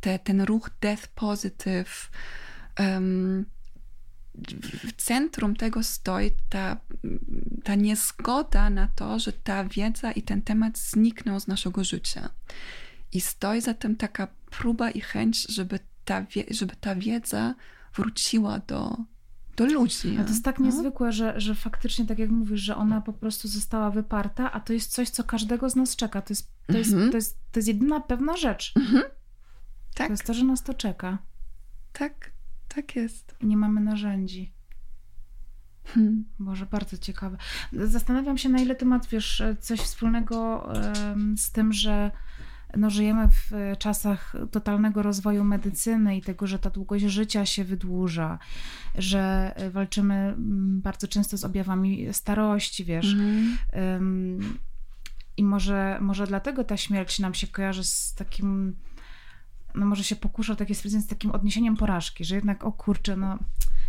te, ten ruch death positive, um, w centrum tego stoi ta, ta niezgoda na to, że ta wiedza i ten temat znikną z naszego życia. I stoi za tym taka próba i chęć, żeby ta, żeby ta wiedza wróciła do, do ludzi. A to jest tak no? niezwykłe, że, że faktycznie, tak jak mówisz, że ona po prostu została wyparta, a to jest coś, co każdego z nas czeka. To jest, to jest, mhm. to jest, to jest jedyna pewna rzecz. Mhm. Tak. To jest to, że nas to czeka. Tak, tak jest. I nie mamy narzędzi. Hmm. Boże, bardzo ciekawe. Zastanawiam się, na ile ty masz, wiesz, coś wspólnego um, z tym, że no, żyjemy w czasach totalnego rozwoju medycyny i tego, że ta długość życia się wydłuża, że walczymy mm, bardzo często z objawami starości, wiesz. Mm. I może, może dlatego ta śmierć nam się kojarzy z takim, no może się pokusza takie stwierdzenie, z takim odniesieniem porażki, że jednak, o kurczę, no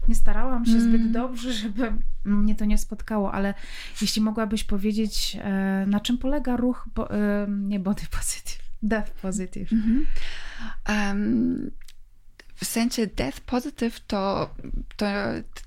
nie starałam się mm. zbyt dobrze, żeby mnie to nie spotkało, ale jeśli mogłabyś powiedzieć, e, na czym polega ruch, bo, e, nie body positive, Death Positive. Mhm. Um, w sensie death positive to, to,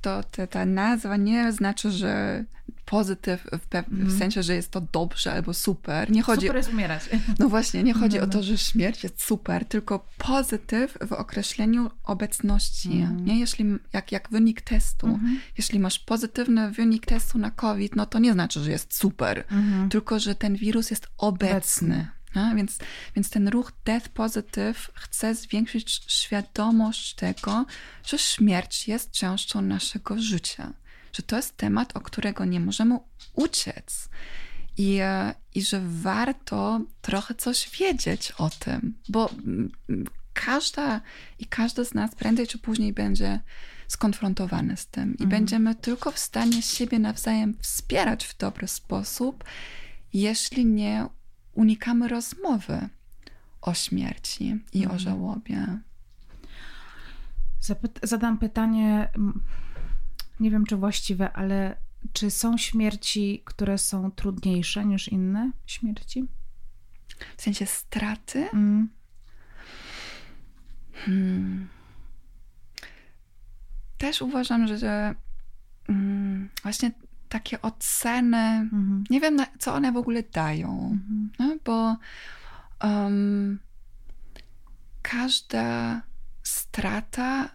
to, to, ta nazwa nie znaczy, że pozytyw w, w mhm. sensie, że jest to dobrze albo super. Nie chodzi, super jest umierać. No właśnie, nie chodzi o to, że śmierć jest super, tylko pozytyw w określeniu obecności. Mm. Nie? Jeśli, jak, jak wynik testu, mm -hmm. jeśli masz pozytywny wynik testu na COVID, no to nie znaczy, że jest super, mm -hmm. tylko że ten wirus jest obecny. No, więc, więc ten ruch Death Positive chce zwiększyć świadomość tego, że śmierć jest częścią naszego życia, że to jest temat, o którego nie możemy uciec. I, I że warto trochę coś wiedzieć o tym, bo każda i każdy z nas prędzej czy później będzie skonfrontowany z tym i mhm. będziemy tylko w stanie siebie nawzajem wspierać w dobry sposób, jeśli nie unikamy rozmowy o śmierci i mhm. o żałobie. Zapy zadam pytanie, nie wiem czy właściwe, ale czy są śmierci, które są trudniejsze niż inne śmierci? W sensie straty? Mm. Hmm. Też uważam, że, że mm, właśnie takie oceny, mhm. nie wiem, co one w ogóle dają, mhm. no, bo um, każda strata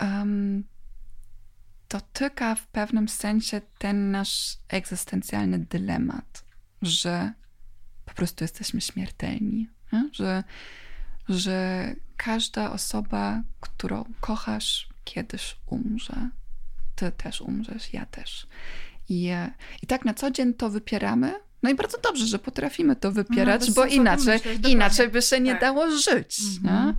um, dotyka w pewnym sensie ten nasz egzystencjalny dylemat, że po prostu jesteśmy śmiertelni, nie? że że każda osoba, którą kochasz, kiedyś umrze. Ty też umrzesz, ja też. I, I tak na co dzień to wypieramy. No i bardzo dobrze, że potrafimy to wypierać, no, bo inaczej, inaczej by się nie tak. dało żyć. Mhm.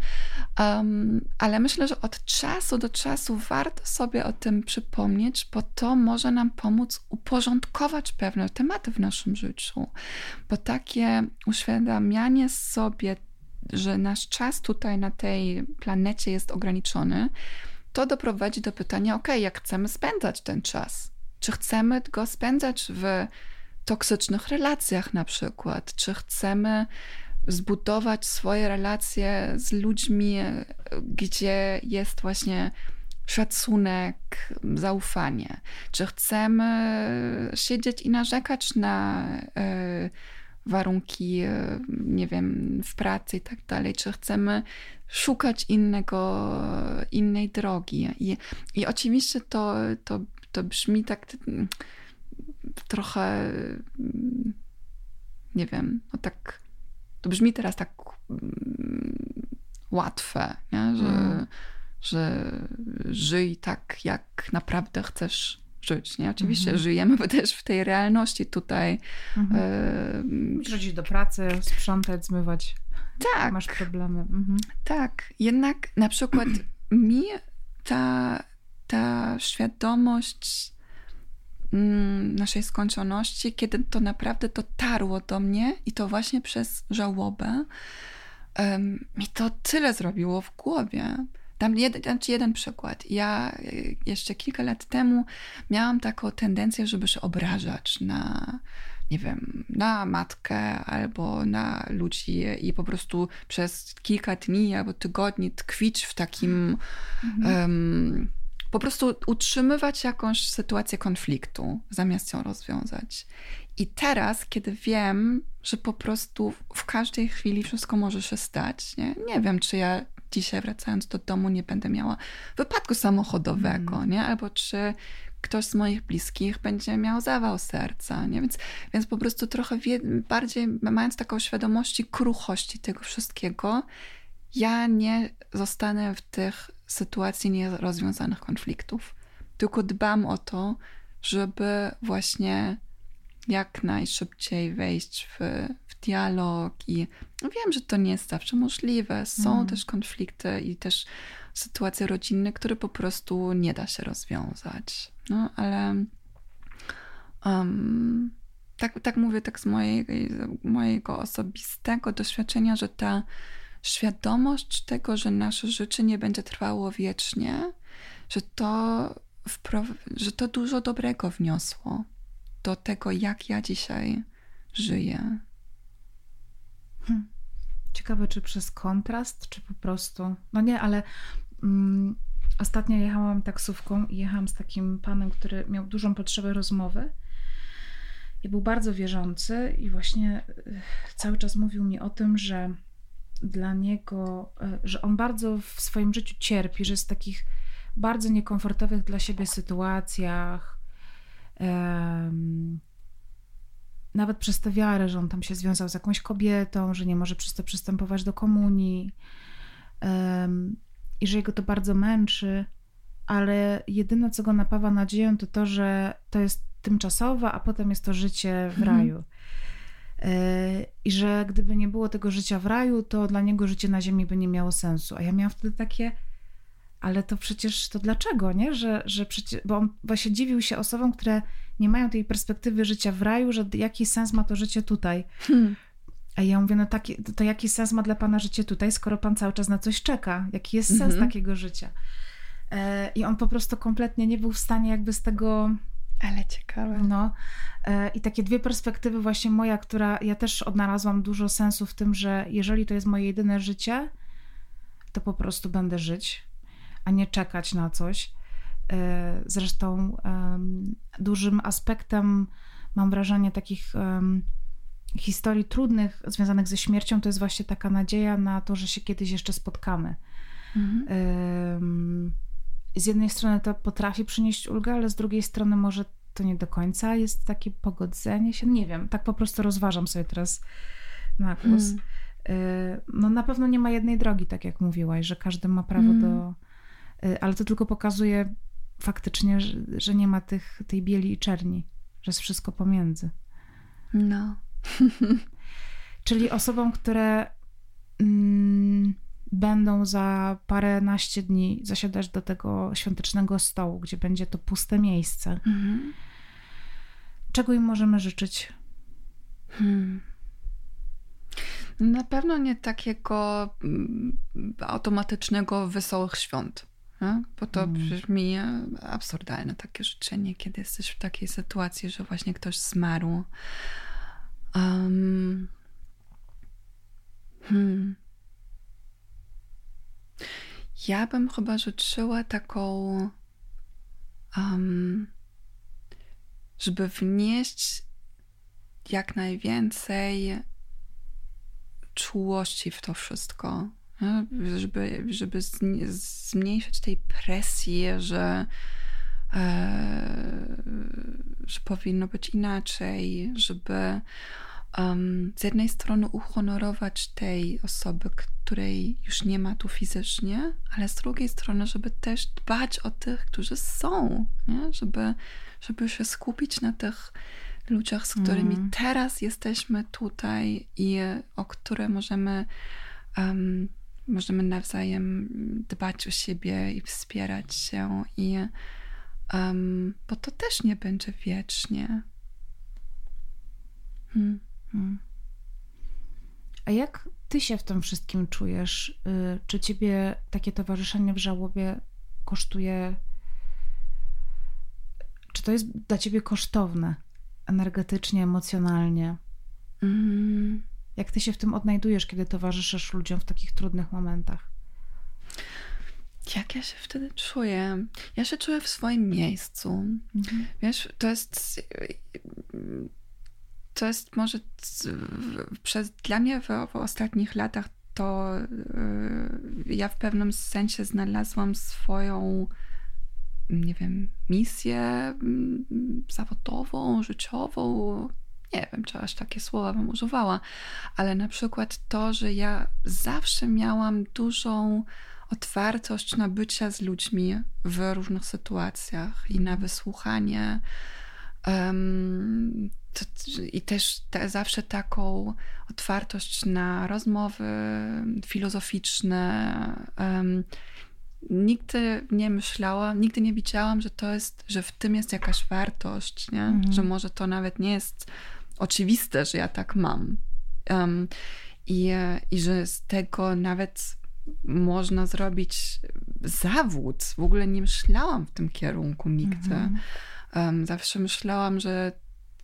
Um, ale myślę, że od czasu do czasu warto sobie o tym przypomnieć, bo to może nam pomóc uporządkować pewne tematy w naszym życiu. Bo takie uświadamianie sobie że nasz czas tutaj na tej planecie jest ograniczony, to doprowadzi do pytania: OK, jak chcemy spędzać ten czas? Czy chcemy go spędzać w toksycznych relacjach, na przykład? Czy chcemy zbudować swoje relacje z ludźmi, gdzie jest właśnie szacunek, zaufanie? Czy chcemy siedzieć i narzekać na. Yy, warunki, e, nie wiem, w pracy i tak dalej, czy chcemy szukać innego, innej drogi. I, i oczywiście to, to, to brzmi tak trochę, nie wiem, no tak, to brzmi teraz tak łatwe, nie? Że, mm. że żyj tak, jak naprawdę chcesz żyć. Nie? Oczywiście mhm. żyjemy też w tej realności tutaj. Mhm. E... do pracy, sprzątać, zmywać. Tak. Masz problemy. Mhm. Tak. Jednak na przykład mi ta, ta świadomość mm, naszej skończoności, kiedy to naprawdę dotarło do mnie i to właśnie przez żałobę, mi to tyle zrobiło w głowie. Dam jeden, znaczy jeden przykład. Ja e, jeszcze kilka lat temu miałam taką tendencję, żeby się obrażać na, nie wiem, na matkę albo na ludzi i po prostu przez kilka dni albo tygodni tkwić w takim. Mhm. Um, po prostu utrzymywać jakąś sytuację konfliktu, zamiast ją rozwiązać. I teraz, kiedy wiem, że po prostu w każdej chwili wszystko może się stać, nie, nie wiem, czy ja dzisiaj wracając do domu nie będę miała wypadku samochodowego, mm. nie? Albo czy ktoś z moich bliskich będzie miał zawał serca, nie? Więc, więc po prostu trochę wie, bardziej mając taką świadomości kruchości tego wszystkiego, ja nie zostanę w tych sytuacji nierozwiązanych konfliktów, tylko dbam o to, żeby właśnie jak najszybciej wejść w, w dialog i no wiem, że to nie jest zawsze możliwe. Są mm. też konflikty i też sytuacje rodzinne, które po prostu nie da się rozwiązać. No, ale um, tak, tak mówię tak z mojej, mojego osobistego doświadczenia, że ta świadomość tego, że nasze życie nie będzie trwało wiecznie, że to, że to dużo dobrego wniosło do tego, jak ja dzisiaj żyję. Hmm. Ciekawe, czy przez kontrast, czy po prostu. No nie, ale mm, ostatnio jechałam taksówką i jechałam z takim panem, który miał dużą potrzebę rozmowy. I był bardzo wierzący, i właśnie y, cały czas mówił mi o tym, że dla niego, y, że on bardzo w swoim życiu cierpi, że jest w takich bardzo niekomfortowych dla siebie sytuacjach, nawet przez tę wiarę, że on tam się związał z jakąś kobietą, że nie może przez to przystępować do komunii i że jego to bardzo męczy, ale jedyne, co go napawa nadzieją, to to, że to jest tymczasowe, a potem jest to życie w mhm. raju. E, I że gdyby nie było tego życia w raju, to dla niego życie na ziemi by nie miało sensu. A ja miałam wtedy takie, ale to przecież to dlaczego, nie? Że, że przecież, bo on właśnie dziwił się osobom, które nie mają tej perspektywy życia w raju, że jaki sens ma to życie tutaj. Hmm. A ja mówię, no taki, to jaki sens ma dla pana życie tutaj, skoro pan cały czas na coś czeka? Jaki jest sens mhm. takiego życia? E, I on po prostu kompletnie nie był w stanie jakby z tego... Ale ciekawe. No. E, I takie dwie perspektywy właśnie moja, która ja też odnalazłam dużo sensu w tym, że jeżeli to jest moje jedyne życie, to po prostu będę żyć a nie czekać na coś. Zresztą dużym aspektem, mam wrażenie, takich historii trudnych związanych ze śmiercią to jest właśnie taka nadzieja na to, że się kiedyś jeszcze spotkamy. Mhm. Z jednej strony to potrafi przynieść ulgę, ale z drugiej strony może to nie do końca jest takie pogodzenie się. Nie wiem, tak po prostu rozważam sobie teraz na głos. Hmm. No na pewno nie ma jednej drogi, tak jak mówiłaś, że każdy ma prawo hmm. do. Y, ale to tylko pokazuje faktycznie, że, że nie ma tych, tej bieli i czerni, że jest wszystko pomiędzy. No. Czyli osobom, które mm, będą za paręnaście dni zasiadać do tego świątecznego stołu, gdzie będzie to puste miejsce. Mhm. Czego im możemy życzyć? Hmm. Na pewno nie takiego mm, automatycznego wesołych świąt. Nie? Bo to hmm. brzmi absurdalne takie życzenie, kiedy jesteś w takiej sytuacji, że właśnie ktoś zmarł. Um, hmm. Ja bym chyba życzyła taką, um, żeby wnieść jak najwięcej czułości w to wszystko. Żeby, żeby zmniejszyć tej presji, że, e, że powinno być inaczej, żeby um, z jednej strony uhonorować tej osoby, której już nie ma tu fizycznie, ale z drugiej strony, żeby też dbać o tych, którzy są, nie? Żeby, żeby się skupić na tych ludziach, z którymi mm. teraz jesteśmy tutaj i o które możemy, um, możemy nawzajem dbać o siebie i wspierać się i um, bo to też nie będzie wiecznie. Hmm. A jak ty się w tym wszystkim czujesz? Y, czy ciebie takie towarzyszenie w żałobie kosztuje? Czy to jest dla ciebie kosztowne energetycznie, emocjonalnie? Mm. Jak ty się w tym odnajdujesz, kiedy towarzyszysz ludziom w takich trudnych momentach? Jak ja się wtedy czuję? Ja się czuję w swoim miejscu. Mhm. Wiesz, to jest to jest może przez, dla mnie w, w ostatnich latach to yy, ja w pewnym sensie znalazłam swoją, nie wiem, misję mm, zawodową, życiową. Nie wiem, czy aż takie słowa bym używała, ale na przykład to, że ja zawsze miałam dużą otwartość na bycia z ludźmi w różnych sytuacjach i na wysłuchanie um, to, I też te, zawsze taką otwartość na rozmowy filozoficzne. Um, nigdy nie myślałam, nigdy nie widziałam, że to jest, że w tym jest jakaś wartość, nie? Mhm. że może to nawet nie jest oczywiste, że ja tak mam. Um, i, I że z tego nawet można zrobić zawód. W ogóle nie myślałam w tym kierunku nigdy. Mhm. Um, zawsze myślałam, że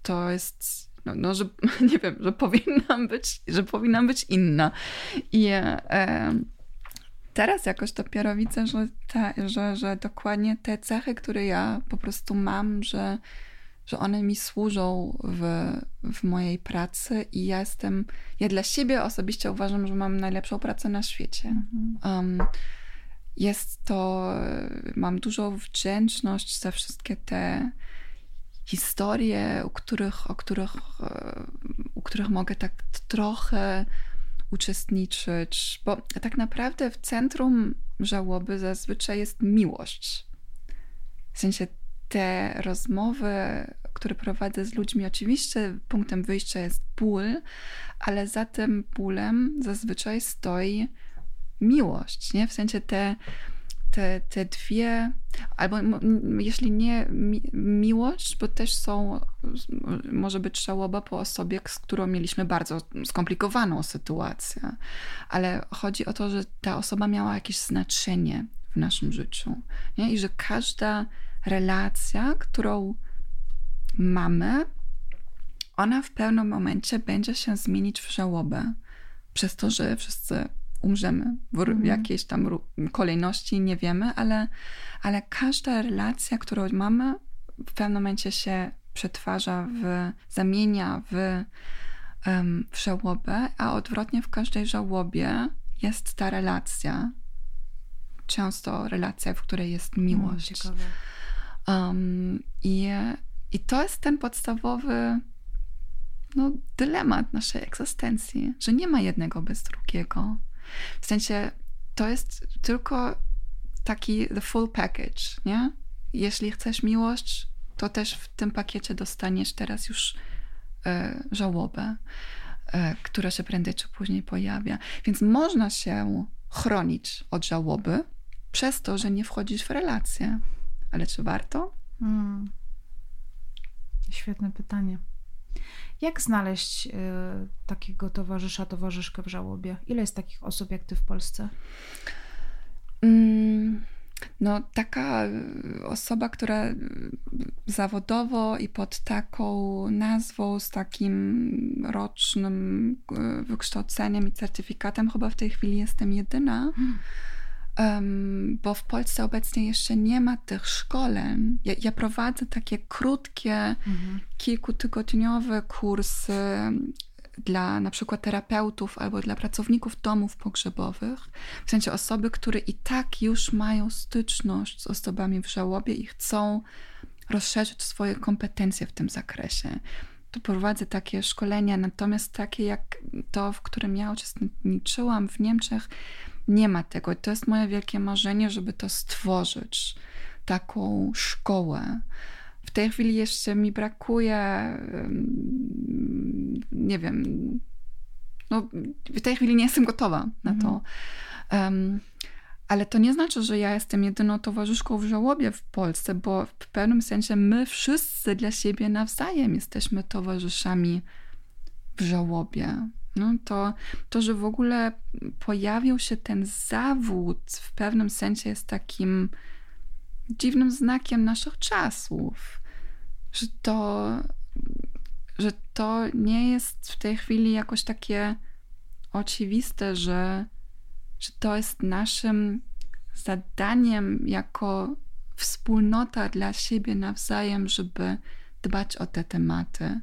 to jest, no, no, że nie wiem, że powinnam być, że powinnam być inna. I e, teraz jakoś dopiero widzę, że, te, że, że dokładnie te cechy, które ja po prostu mam, że, że one mi służą w, w mojej pracy i ja jestem, ja dla siebie osobiście uważam, że mam najlepszą pracę na świecie. Mhm. Um, jest to, mam dużą wdzięczność za wszystkie te historie, u których, o których, e, u których mogę tak trochę uczestniczyć, bo tak naprawdę w centrum żałoby zazwyczaj jest miłość. W sensie te rozmowy, które prowadzę z ludźmi, oczywiście punktem wyjścia jest ból, ale za tym bólem zazwyczaj stoi miłość, nie? W sensie te te, te dwie, albo jeśli nie mi, miłość, bo też są, może być żałoba po osobie, z którą mieliśmy bardzo skomplikowaną sytuację, ale chodzi o to, że ta osoba miała jakieś znaczenie w naszym życiu nie? i że każda relacja, którą mamy, ona w pewnym momencie będzie się zmienić w żałobę, przez to, że wszyscy umrzemy w mhm. jakiejś tam kolejności, nie wiemy, ale, ale każda relacja, którą mamy, w pewnym momencie się przetwarza w, zamienia w, um, w żałobę, a odwrotnie w każdej żałobie jest ta relacja. Często relacja, w której jest miłość. Um, i, I to jest ten podstawowy no, dylemat naszej egzystencji, że nie ma jednego bez drugiego. W sensie to jest tylko taki the full package, nie? Jeśli chcesz miłość, to też w tym pakiecie dostaniesz teraz już e, żałobę, e, która się prędzej czy później pojawia. Więc można się chronić od żałoby przez to, że nie wchodzisz w relację. Ale czy warto? Hmm. Świetne pytanie. Jak znaleźć y, takiego towarzysza, towarzyszkę w żałobie? Ile jest takich osób jak ty w Polsce? Mm, no, taka osoba, która zawodowo i pod taką nazwą, z takim rocznym y, wykształceniem i certyfikatem, chyba w tej chwili jestem jedyna. Hmm um, bo w Polsce obecnie jeszcze nie ma tych szkoleń. Ja, ja prowadzę takie krótkie, mhm. kilkutygodniowe kursy dla na przykład terapeutów albo dla pracowników domów pogrzebowych, w sensie osoby, które i tak już mają styczność z osobami w żałobie i chcą rozszerzyć swoje kompetencje w tym zakresie. To prowadzę takie szkolenia, natomiast takie jak to, w którym ja uczestniczyłam w Niemczech, nie ma tego. To jest moje wielkie marzenie, żeby to stworzyć, taką szkołę. W tej chwili jeszcze mi brakuje, nie wiem, no, w tej chwili nie jestem gotowa na to. Um, ale to nie znaczy, że ja jestem jedyną towarzyszką w żałobie w Polsce, bo w pewnym sensie my wszyscy dla siebie nawzajem jesteśmy towarzyszami w żałobie. No to, to, że w ogóle pojawił się ten zawód, w pewnym sensie jest takim dziwnym znakiem naszych czasów. Że to, że to nie jest w tej chwili jakoś takie oczywiste, że, że to jest naszym zadaniem jako wspólnota dla siebie nawzajem, żeby dbać o te tematy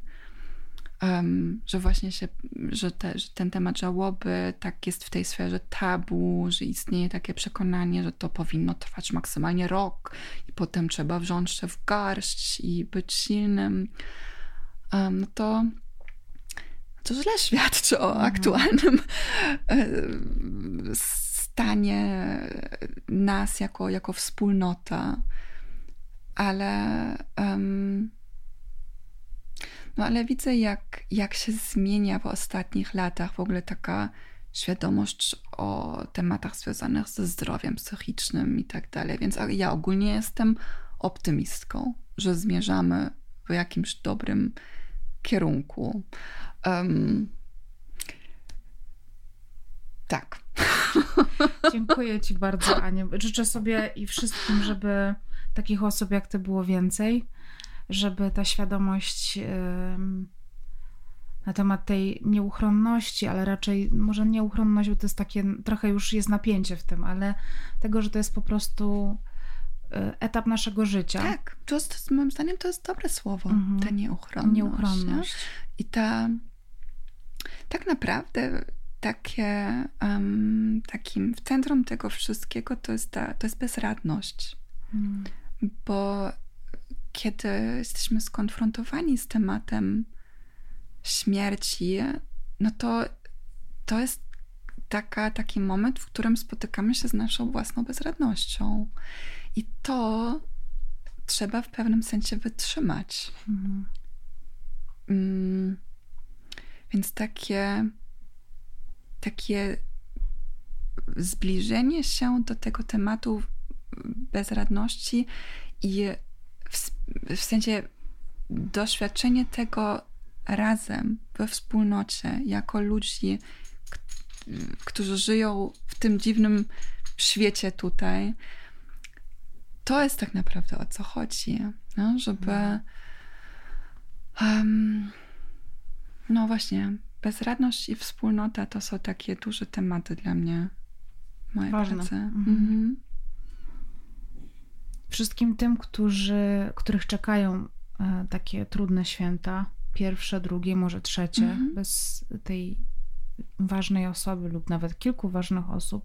um, że właśnie się, że, te, że ten temat żałoby tak jest w tej sferze tabu, że istnieje takie przekonanie, że to powinno trwać maksymalnie rok i potem trzeba wziąć się w garść i być silnym, um, no to to źle świadczy o mhm. aktualnym e, stanie nas jako, jako wspólnota. Ale um, no ale widzę, jak, jak się zmienia w ostatnich latach w ogóle taka świadomość o tematach związanych ze zdrowiem psychicznym i tak dalej. Więc ja ogólnie jestem optymistką, że zmierzamy w jakimś dobrym kierunku. Um, tak. Dziękuję Ci bardzo, Aniu. Życzę sobie i wszystkim, żeby takich osób jak Ty było więcej żeby ta świadomość na temat tej nieuchronności, ale raczej może nieuchronność, bo to jest takie, trochę już jest napięcie w tym, ale tego, że to jest po prostu y, etap naszego życia. Tak, to jest, moim zdaniem to jest dobre słowo, mhm. ta nieuchronność. Nieuchronność. I ta tak naprawdę takie um, takim w centrum tego wszystkiego to jest ta, to jest bezradność. Hmm. Bo kiedy jesteśmy skonfrontowani z tematem śmierci, no to to jest taka, taki moment, w którym spotykamy się z naszą własną bezradnością. I to trzeba w pewnym sensie wytrzymać. Mhm. Mm, więc takie, takie zbliżenie się do tego tematu bezradności i w, w sensie doświadczenie tego razem, we wspólnocie, jako ludzi, którzy żyją w tym dziwnym świecie tutaj, to jest tak naprawdę o co chodzi. No? Żeby um, no właśnie, bezradność i wspólnota to są takie duże tematy dla mnie. Moje Ważne. prace. Mhm. Mhm. Wszystkim tym, którzy, których czekają e, takie trudne święta, pierwsze, drugie, może trzecie, Mhm. bez tej ważnej osoby lub nawet kilku ważnych osób,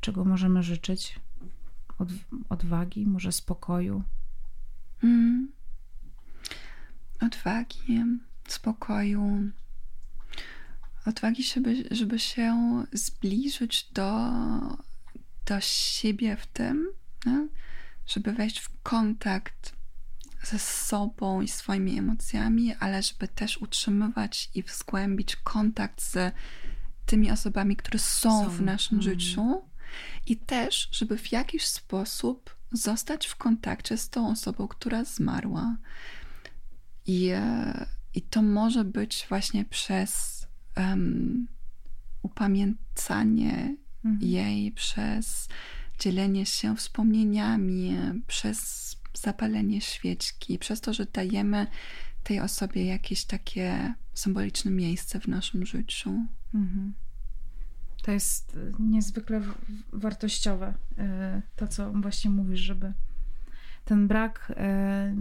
czego możemy życzyć? Od, odwagi, może spokoju. Mm. Odwagi, spokoju. Odwagi, żeby, żeby się zbliżyć do, do siebie w tym, nie? Żeby wejść w kontakt ze sobą i swoimi emocjami, ale żeby też utrzymywać i zgłębić kontakt z tymi osobami, które są, Są. w naszym Mhm. życiu. I też, żeby w jakiś sposób zostać w kontakcie z tą osobą, która zmarła. I, e, i to może być właśnie przez Mhm. jej, przez dzielenie się wspomnieniami, przez zapalenie świeczki, przez to, że dajemy tej osobie jakieś takie symboliczne miejsce w naszym życiu. Mhm. To jest e, niezwykle wartościowe, e, to co właśnie mówisz, żeby ten brak e,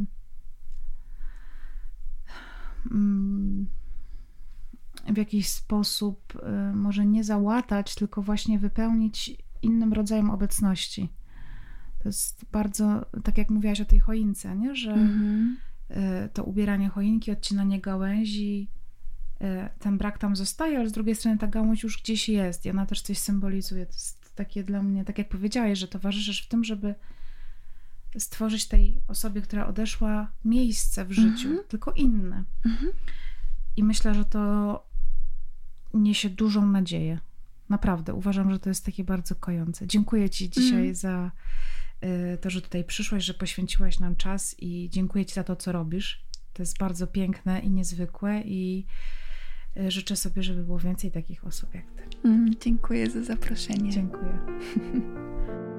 mm, w jakiś sposób e, może nie załatać, tylko właśnie wypełnić innym rodzajem obecności. To jest bardzo, tak jak mówiłaś o tej choince, nie? że Mhm. e, to ubieranie choinki, odcinanie gałęzi, e, ten brak tam zostaje, ale z drugiej strony ta gałąź już gdzieś jest i ona też coś symbolizuje. To jest takie dla mnie, tak jak powiedziałeś, że towarzyszysz w tym, żeby stworzyć tej osobie, która odeszła, miejsce w życiu, Mhm. tylko inne. Mhm. I myślę, że to niesie dużą nadzieję. Naprawdę, uważam, że to jest takie bardzo kojące. Dziękuję Ci dzisiaj Mhm. za y, to, że tutaj przyszłaś, że poświęciłaś nam czas i dziękuję Ci za to, co robisz. To jest bardzo piękne i niezwykłe i y, życzę sobie, żeby było więcej takich osób jak Ty. Mm, Dziękuję za zaproszenie. Dziękuję.